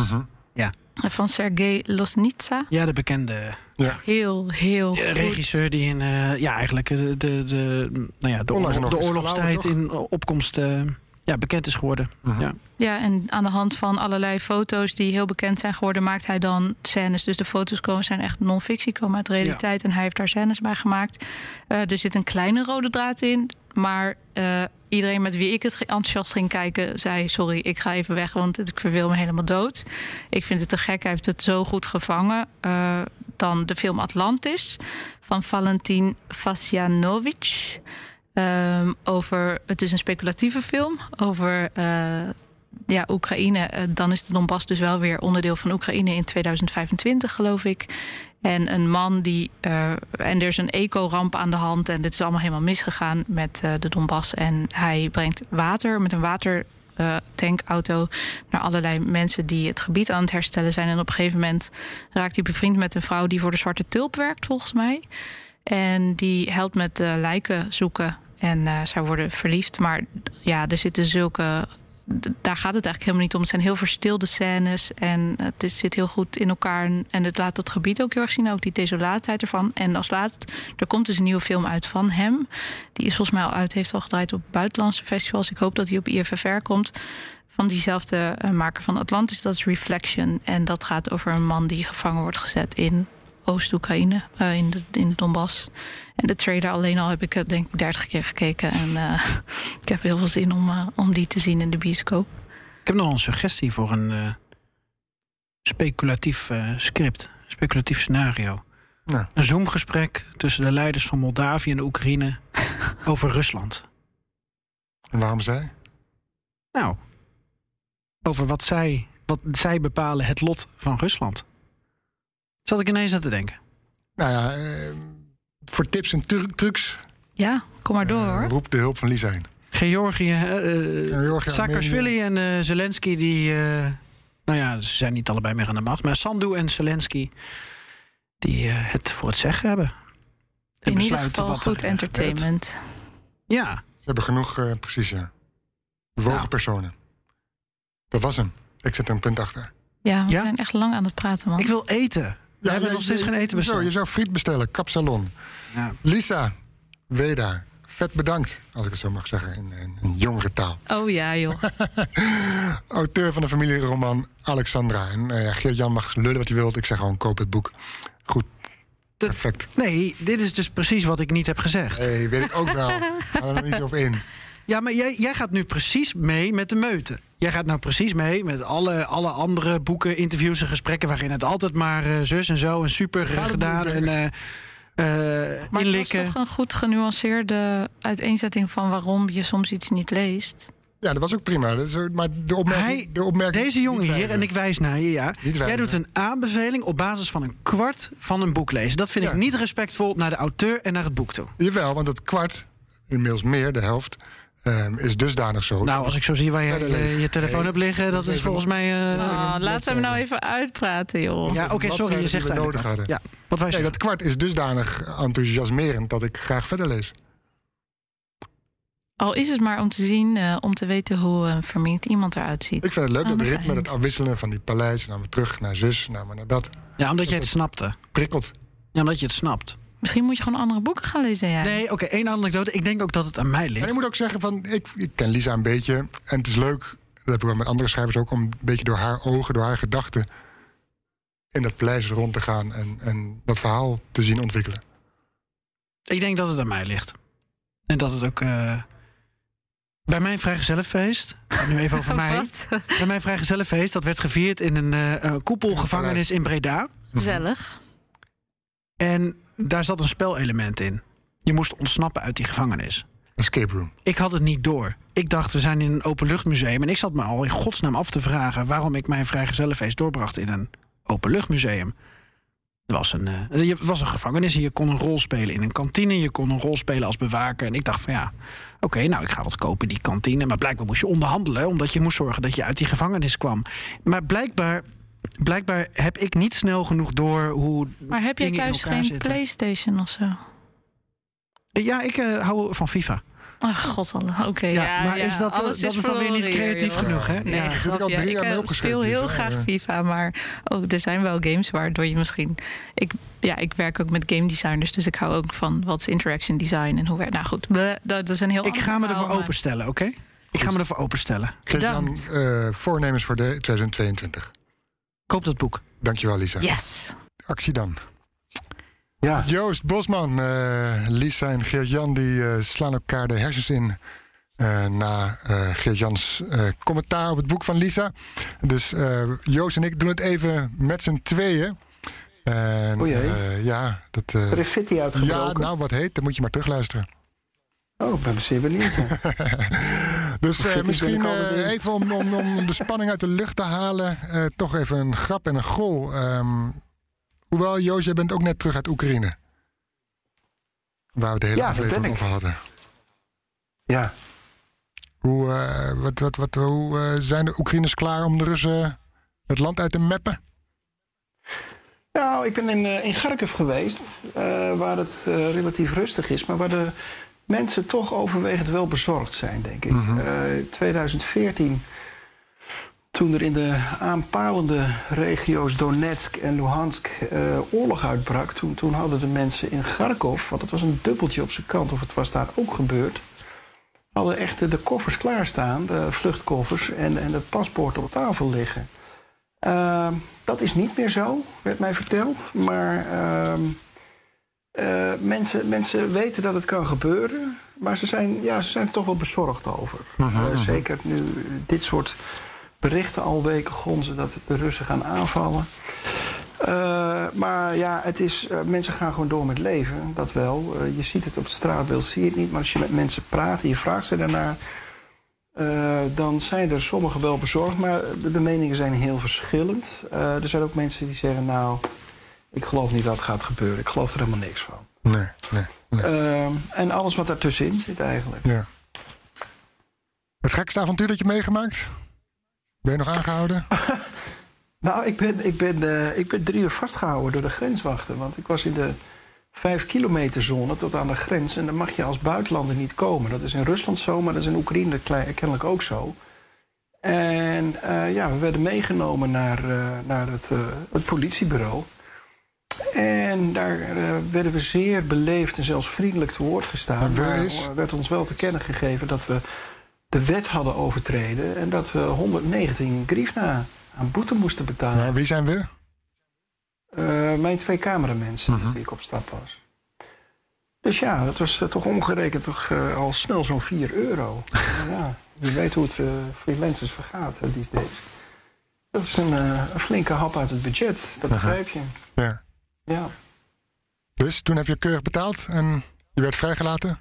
S3: Ja.
S4: Van Sergei Losnitsa.
S3: Ja, de bekende
S2: Ja.
S4: Heel, heel goed.
S3: regisseur die in eh, ja, eigenlijk eh, de, de, de, nou ja, de, oorlog- de oorlogstijd in opkomst eh, ja, bekend is geworden. Ja.
S4: Ja, en aan de hand van allerlei foto's die heel bekend zijn geworden, maakt hij dan scènes. Dus de foto's komen, zijn echt non-fictie, komen uit de realiteit. En hij heeft daar scènes bij gemaakt. Eh, er zit een kleine rode draad in. Maar eh, iedereen met wie ik het enthousiast ging kijken, zei: Sorry, ik ga even weg, want ik verveel me helemaal dood. Ik vind het te gek, hij heeft het zo goed gevangen. Eh, dan de film Atlantis van Valentin Vasjanovic. Ehm, over, het is een speculatieve film over eh, ja, Oekraïne. Dan is de Donbass dus wel weer onderdeel van Oekraïne in 2025, geloof ik. En een man die. eh, en er is een eco-ramp aan de hand. En dit is allemaal helemaal misgegaan met eh, de Donbass. En hij brengt water met een watertankauto naar allerlei mensen die het gebied aan het herstellen zijn. En op een gegeven moment raakt hij bevriend met een vrouw die voor de Zwarte Tulp werkt, volgens mij. En die helpt met eh, lijken zoeken. En eh, zij worden verliefd. Maar ja, er zitten zulke. Daar gaat het eigenlijk helemaal niet om. Het zijn heel verstilde scènes. En het is, zit heel goed in elkaar. En- het laat het gebied ook heel erg zien. Ook die desolaatheid ervan. En als laatst, er komt dus een nieuwe film uit van hem. Die is volgens mij al uit. Heeft al gedraaid op buitenlandse festivals. Ik hoop dat hij op IFFR komt. Van diezelfde eh, maker van Atlantis. Dat is Reflection. En dat gaat over een man die gevangen wordt gezet in Oost-Oekraïne, eh, in, de, in de Donbass. En de trailer alleen al heb ik het denk ik 30 keer gekeken. En eh, [LAUGHS] ik heb heel veel zin om, eh, om die te zien in de bioscoop.
S3: Ik heb nog een suggestie voor een eh, speculatief eh, script, speculatief scenario.
S2: Nou.
S3: Een Zoom-gesprek tussen de leiders van Moldavië en de Oekraïne [LAUGHS] over Rusland.
S2: En waarom zij?
S3: Nou, over wat zij, wat zij bepalen het lot van Rusland. Zat ik ineens aan te denken.
S2: Nou ja, eh, voor tips en tru- trucs
S4: Ja, kom maar door
S2: eh,
S4: hoor.
S2: roep de hulp van Lisa in.
S3: Georgië, eh,
S2: Georgië,
S3: Saakashvili en eh, Zelensky, die. eh, nou ja, ze zijn niet allebei meer aan de macht. Maar Sandu en Zelensky, die eh, het voor het zeggen hebben. En
S4: In ieder geval goed
S3: gebeurt.
S4: entertainment.
S3: Ja,
S2: Ze hebben genoeg, eh, precies ja. Bewogen
S3: Nou.
S2: personen. Dat was hem. Ik zet er een punt achter.
S4: Ja, we
S3: Ja?
S4: zijn echt lang aan het praten, man.
S3: ik wil eten. We hebben
S2: ja,
S3: nog steeds
S2: je-
S3: geen eten
S2: Zo,
S3: besteld.
S2: je zou friet bestellen, kapsalon.
S3: Ja.
S2: Lisa, Weda, vet bedankt, als ik het zo mag zeggen, in, in, in jongere taal.
S4: Oh ja, joh. [LAUGHS]
S2: Auteur van de familieroman Alexandra. En eh, ja, Geert-Jan mag lullen wat hij wilt. Ik zeg gewoon, koop het boek. Goed,
S3: Dat-
S2: perfect.
S3: Nee, dit is dus precies wat ik niet heb gezegd.
S2: hey, weet ik ook wel. [LAUGHS] Ga er nog niet zo over in.
S3: Ja, maar jij, jij gaat nu precies mee met de meute. Jij gaat nou precies mee met alle, alle andere boeken, interviews en gesprekken... waarin het altijd maar eh, zus en zo en super gedaan en eh, eh,
S4: Maar het was toch een goed genuanceerde uiteenzetting van waarom je soms iets niet leest.
S2: Ja, dat was ook prima. Dat is, maar de opmerking...
S3: Hij,
S2: de opmerking
S3: deze jongen hier, en ik wijs naar je, ja. Jij doet een aanbeveling op basis van een kwart van een boek lezen. Dat vind ik niet respectvol naar de auteur en naar het boek toe.
S2: Jawel, want het kwart, inmiddels meer, de helft, ehm, is dusdanig zo.
S3: Nou, als ik zo zie waar je
S2: Verder
S3: je, telefoon
S2: Nee,
S3: hebt liggen, dat is volgens mij... eh,
S2: dat even
S4: Oh,
S2: een
S4: laat hem nou even uitpraten, joh.
S3: ja, oké, sorry, je zegt
S2: nodig hadden.
S3: Ja, wat wij
S2: Nee,
S3: zeggen.
S2: dat kwart is dusdanig enthousiasmerend dat ik graag verder lees.
S4: Al is het maar om te zien, eh, om te weten hoe verminkt iemand eruit ziet.
S2: Ik vind het leuk,
S4: Aan
S2: dat
S4: het
S2: ritme,
S4: eind.
S2: het afwisselen van die paleis... en dan weer terug naar zus, naar maar naar dat.
S3: Ja, omdat je het snapte.
S2: Prikkelt.
S3: Ja, omdat je het snapt.
S4: Misschien moet je gewoon andere boeken gaan lezen, ja.
S3: Nee, oké, één anekdote. Ik denk ook dat het aan mij
S2: En
S3: ligt.
S2: ik moet ook zeggen, van, ik, ik ken Lisa een beetje. En het is leuk, dat heb ik wel met andere schrijvers ook... om een beetje door haar ogen, door haar gedachten... in dat paleis rond te gaan en, en dat verhaal te zien ontwikkelen.
S3: Ik denk dat het aan mij ligt. En dat het ook... eh, bij mijn vrijgezellenfeest... Nu even over [LAUGHS] mij.
S4: Wat?
S3: Bij mijn vrijgezellenfeest, dat werd gevierd in een eh, eh, koepelgevangenis in Breda.
S4: Gezellig.
S3: En daar zat een spelelement in. Je moest ontsnappen uit die gevangenis.
S2: Escape room.
S3: Ik had het niet door. Ik dacht, we zijn in een openluchtmuseum. En ik zat me al in godsnaam af te vragen... waarom ik mijn vrijgezellenfeest doorbracht in een openluchtmuseum. Het was een, je- het was een gevangenis en je kon een rol spelen in een kantine. Je kon een rol spelen als bewaker. En ik dacht van ja, oké, nou ik ga wat kopen in die kantine. Maar blijkbaar moest je onderhandelen... omdat je moest zorgen dat je uit die gevangenis kwam. Maar blijkbaar, blijkbaar heb ik niet snel genoeg door hoe
S4: Maar heb jij thuis geen
S3: zitten.
S4: PlayStation of zo?
S3: Ja, ik eh, hou van FIFA.
S4: Oh god, oké.
S3: Ja,
S4: ja,
S3: maar
S4: ja,
S3: is dat, eh,
S4: alles
S3: dat is dan weer niet creatief
S4: joh.
S3: genoeg, hè?
S4: Nee,
S3: Ja.
S2: ik al drie jaar
S4: ik
S2: mee
S4: eh,
S2: opgeschreven,
S4: speel heel
S2: dus,
S4: graag FIFA, maar ook, er zijn wel games waardoor je misschien... Ik, ja, ik werk ook met game designers, dus ik hou ook van wat is interaction design en hoe werkt... Nou goed, bleh, dat, is een heel
S3: Ik ga me ervoor
S4: maar-
S3: openstellen, oké? Ik ga me ervoor openstellen.
S4: Bedankt.
S2: eh, voornemens voor de 2022.
S3: Koop dat boek.
S2: Dankjewel, Lisa.
S4: Yes.
S2: Actie dan.
S5: Ja,
S2: Joost Bosman, eh, Lisa en Geert-Jan die eh, slaan elkaar de hersens in. eh, na eh Geert-Jans eh, commentaar op het boek van Lisa. Dus eh, Joost en ik doen het even met z'n tweeën. En,
S5: O jee.
S2: eh, ja, dat, eh,
S5: graffiti
S2: ja,
S5: uitgebroken.
S2: nou wat heet, dan moet je maar terugluisteren.
S5: Oh, ik ben zeer benieuwd. [LAUGHS]
S2: Dus eh, misschien eh, even om, om, om de spanning uit de lucht te halen, eh, toch even een grap en een gol. Ehm, hoewel, Joost, jij bent ook net terug uit Oekraïne. Waar we de hele
S5: Ja,
S2: aflevering over hadden.
S5: ja.
S2: Hoe, wat, wat, wat, hoe eh, zijn de Oekraïners klaar om de Russen het land uit te meppen?
S5: Nou, ik ben in, eh, in Kharkiv geweest, eh, waar het eh, relatief rustig is, maar waar de mensen toch overwegend wel bezorgd zijn, denk ik. Eh, 2014, toen er in de aanpalende regio's Donetsk en Luhansk eh, oorlog uitbrak, toen, toen hadden de mensen in Kharkov, want het was een dubbeltje op zijn kant, of het was daar ook gebeurd, hadden echt de koffers klaarstaan, de vluchtkoffers, en, en het paspoort op tafel liggen. Ehm, dat is niet meer zo, werd mij verteld. Maar eh, mensen, mensen weten dat het kan gebeuren. Maar ze zijn, ja, ze zijn er toch wel bezorgd over. Eh, zeker nu dit soort berichten al weken gonzen dat de Russen gaan aanvallen. Eh, maar ja, het is, mensen gaan gewoon door met leven, dat wel. Je ziet het op het straatbeeld, zie je het niet. Maar als je met mensen praat en je vraagt ze daarnaar... Dan zijn er sommigen wel bezorgd, maar de, de meningen zijn heel verschillend. Er zijn ook mensen die zeggen, nou, ik geloof niet dat het gaat gebeuren. Ik geloof er helemaal niks van.
S2: Nee, nee, nee.
S5: Eh, en alles wat daartussenin zit eigenlijk.
S2: Ja. Het gekste avontuur dat je meegemaakt? Ben je nog aangehouden? [LAUGHS]
S5: Nou, ik ben, ik, ben, eh, ik ben drie uur vastgehouden door de grenswachten. Want ik was in de vijf kilometer zone tot aan de grens. En dan mag je als buitenlander niet komen. Dat is in Rusland zo, maar dat is in Oekraïne kennelijk ook zo. En eh, ja, we werden meegenomen naar, eh, naar het, het politiebureau. En daar eh, werden we zeer beleefd en zelfs vriendelijk te woord gestaan. Maar er werd ons wel te kennen gegeven dat we de wet hadden overtreden... en dat we 119 griefna aan boete moesten betalen.
S2: Nou, wie zijn we?
S5: Eh, mijn twee cameramensen
S2: Mhm.
S5: met wie ik op stap was. Dus ja, dat was eh, toch omgerekend toch, al snel zo'n 4 euro. [LAUGHS] Ja, je weet hoe het eh freelancers vergaat uh, these days. Dat is een, een flinke hap uit het budget, dat begrijp je.
S2: Ja.
S5: Ja.
S2: Dus toen heb je keurig betaald en je werd vrijgelaten?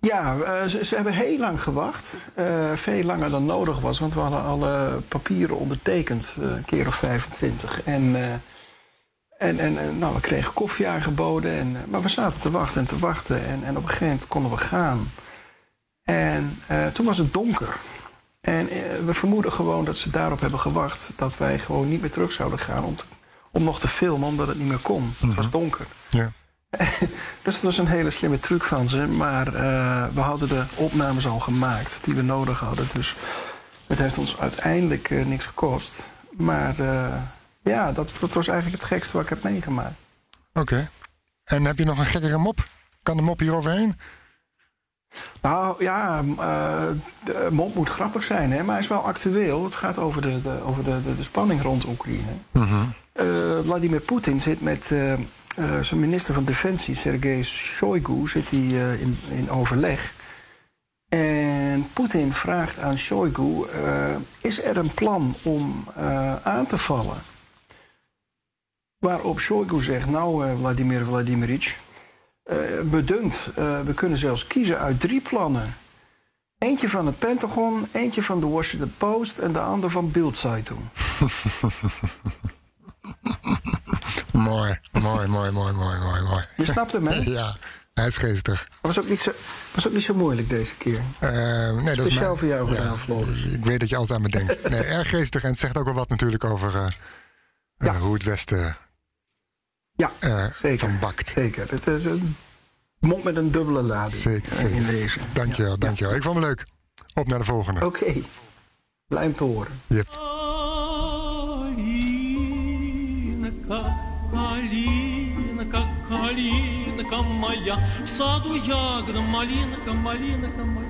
S5: Ja, uh, ze, ze, hebben heel lang gewacht. Uh, veel langer dan nodig was, want we hadden alle papieren ondertekend, uh, een keer of 25. En, en, en nou, we kregen koffie aangeboden. En, maar we zaten te wachten en te wachten. En, en op een gegeven moment konden we gaan. En toen was het donker. En we vermoeden gewoon dat ze daarop hebben gewacht dat wij gewoon niet meer terug zouden gaan om, te, om nog te filmen, omdat het niet meer kon. Het was donker.
S2: Ja. [LAUGHS]
S5: dus dat was een hele slimme truc van ze. Maar uh, we hadden de opnames al gemaakt die we nodig hadden. Dus het heeft ons uiteindelijk uh, niks gekost. Maar uh, ja, dat, dat was eigenlijk het gekste wat ik heb meegemaakt.
S2: Oké. Okay. En heb je nog een gekkere mop? Kan de mop hier overheen?
S5: Nou ja, de mop moet grappig zijn, hè? maar hij is wel actueel. Het gaat over de, de over de, de, de, spanning rond Oekraïne.
S2: Mm -hmm.
S5: Vladimir Poetin zit met uh, zijn minister van Defensie, Sergei Shoigu, zit hij uh, in, in overleg. En Poetin vraagt aan Shoigu: uh, is er een plan om aan te vallen? Waarop Shoigu zegt: Nou, Vladimir Vladimirovich, bedunkt, we kunnen zelfs kiezen uit drie plannen. Eentje van het Pentagon, eentje van de Washington Post en de ander van Bildzeitung. [LAUGHS]
S2: mooi, mooi, mooi, mooi, mooi, mooi, mooi.
S5: Je snapt hem, hè? [LAUGHS]
S2: Ja, hij is geestig.
S5: Was ook niet zo, was ook niet zo moeilijk deze keer.
S2: Uh, nee, dat
S5: Speciaal
S2: is
S5: voor jou
S2: ja,
S5: gedaan, Floris.
S2: Ik weet dat je altijd aan me denkt. Nee, erg geestig. En het zegt ook wel wat natuurlijk over uh, ja. uh, hoe het Westen
S5: ja, zeker.
S2: van bakt.
S5: Zeker. Het is een mond met een dubbele lading
S2: zeker, zeker.
S5: in deze.
S2: Dankjewel, ja. dankjewel. Ik vond het leuk. Op naar de volgende.
S5: Oké. Okay. Blij om te horen.
S2: Yep.
S6: Калинка, калинка моя, в саду ягода, малинка, малинка моя.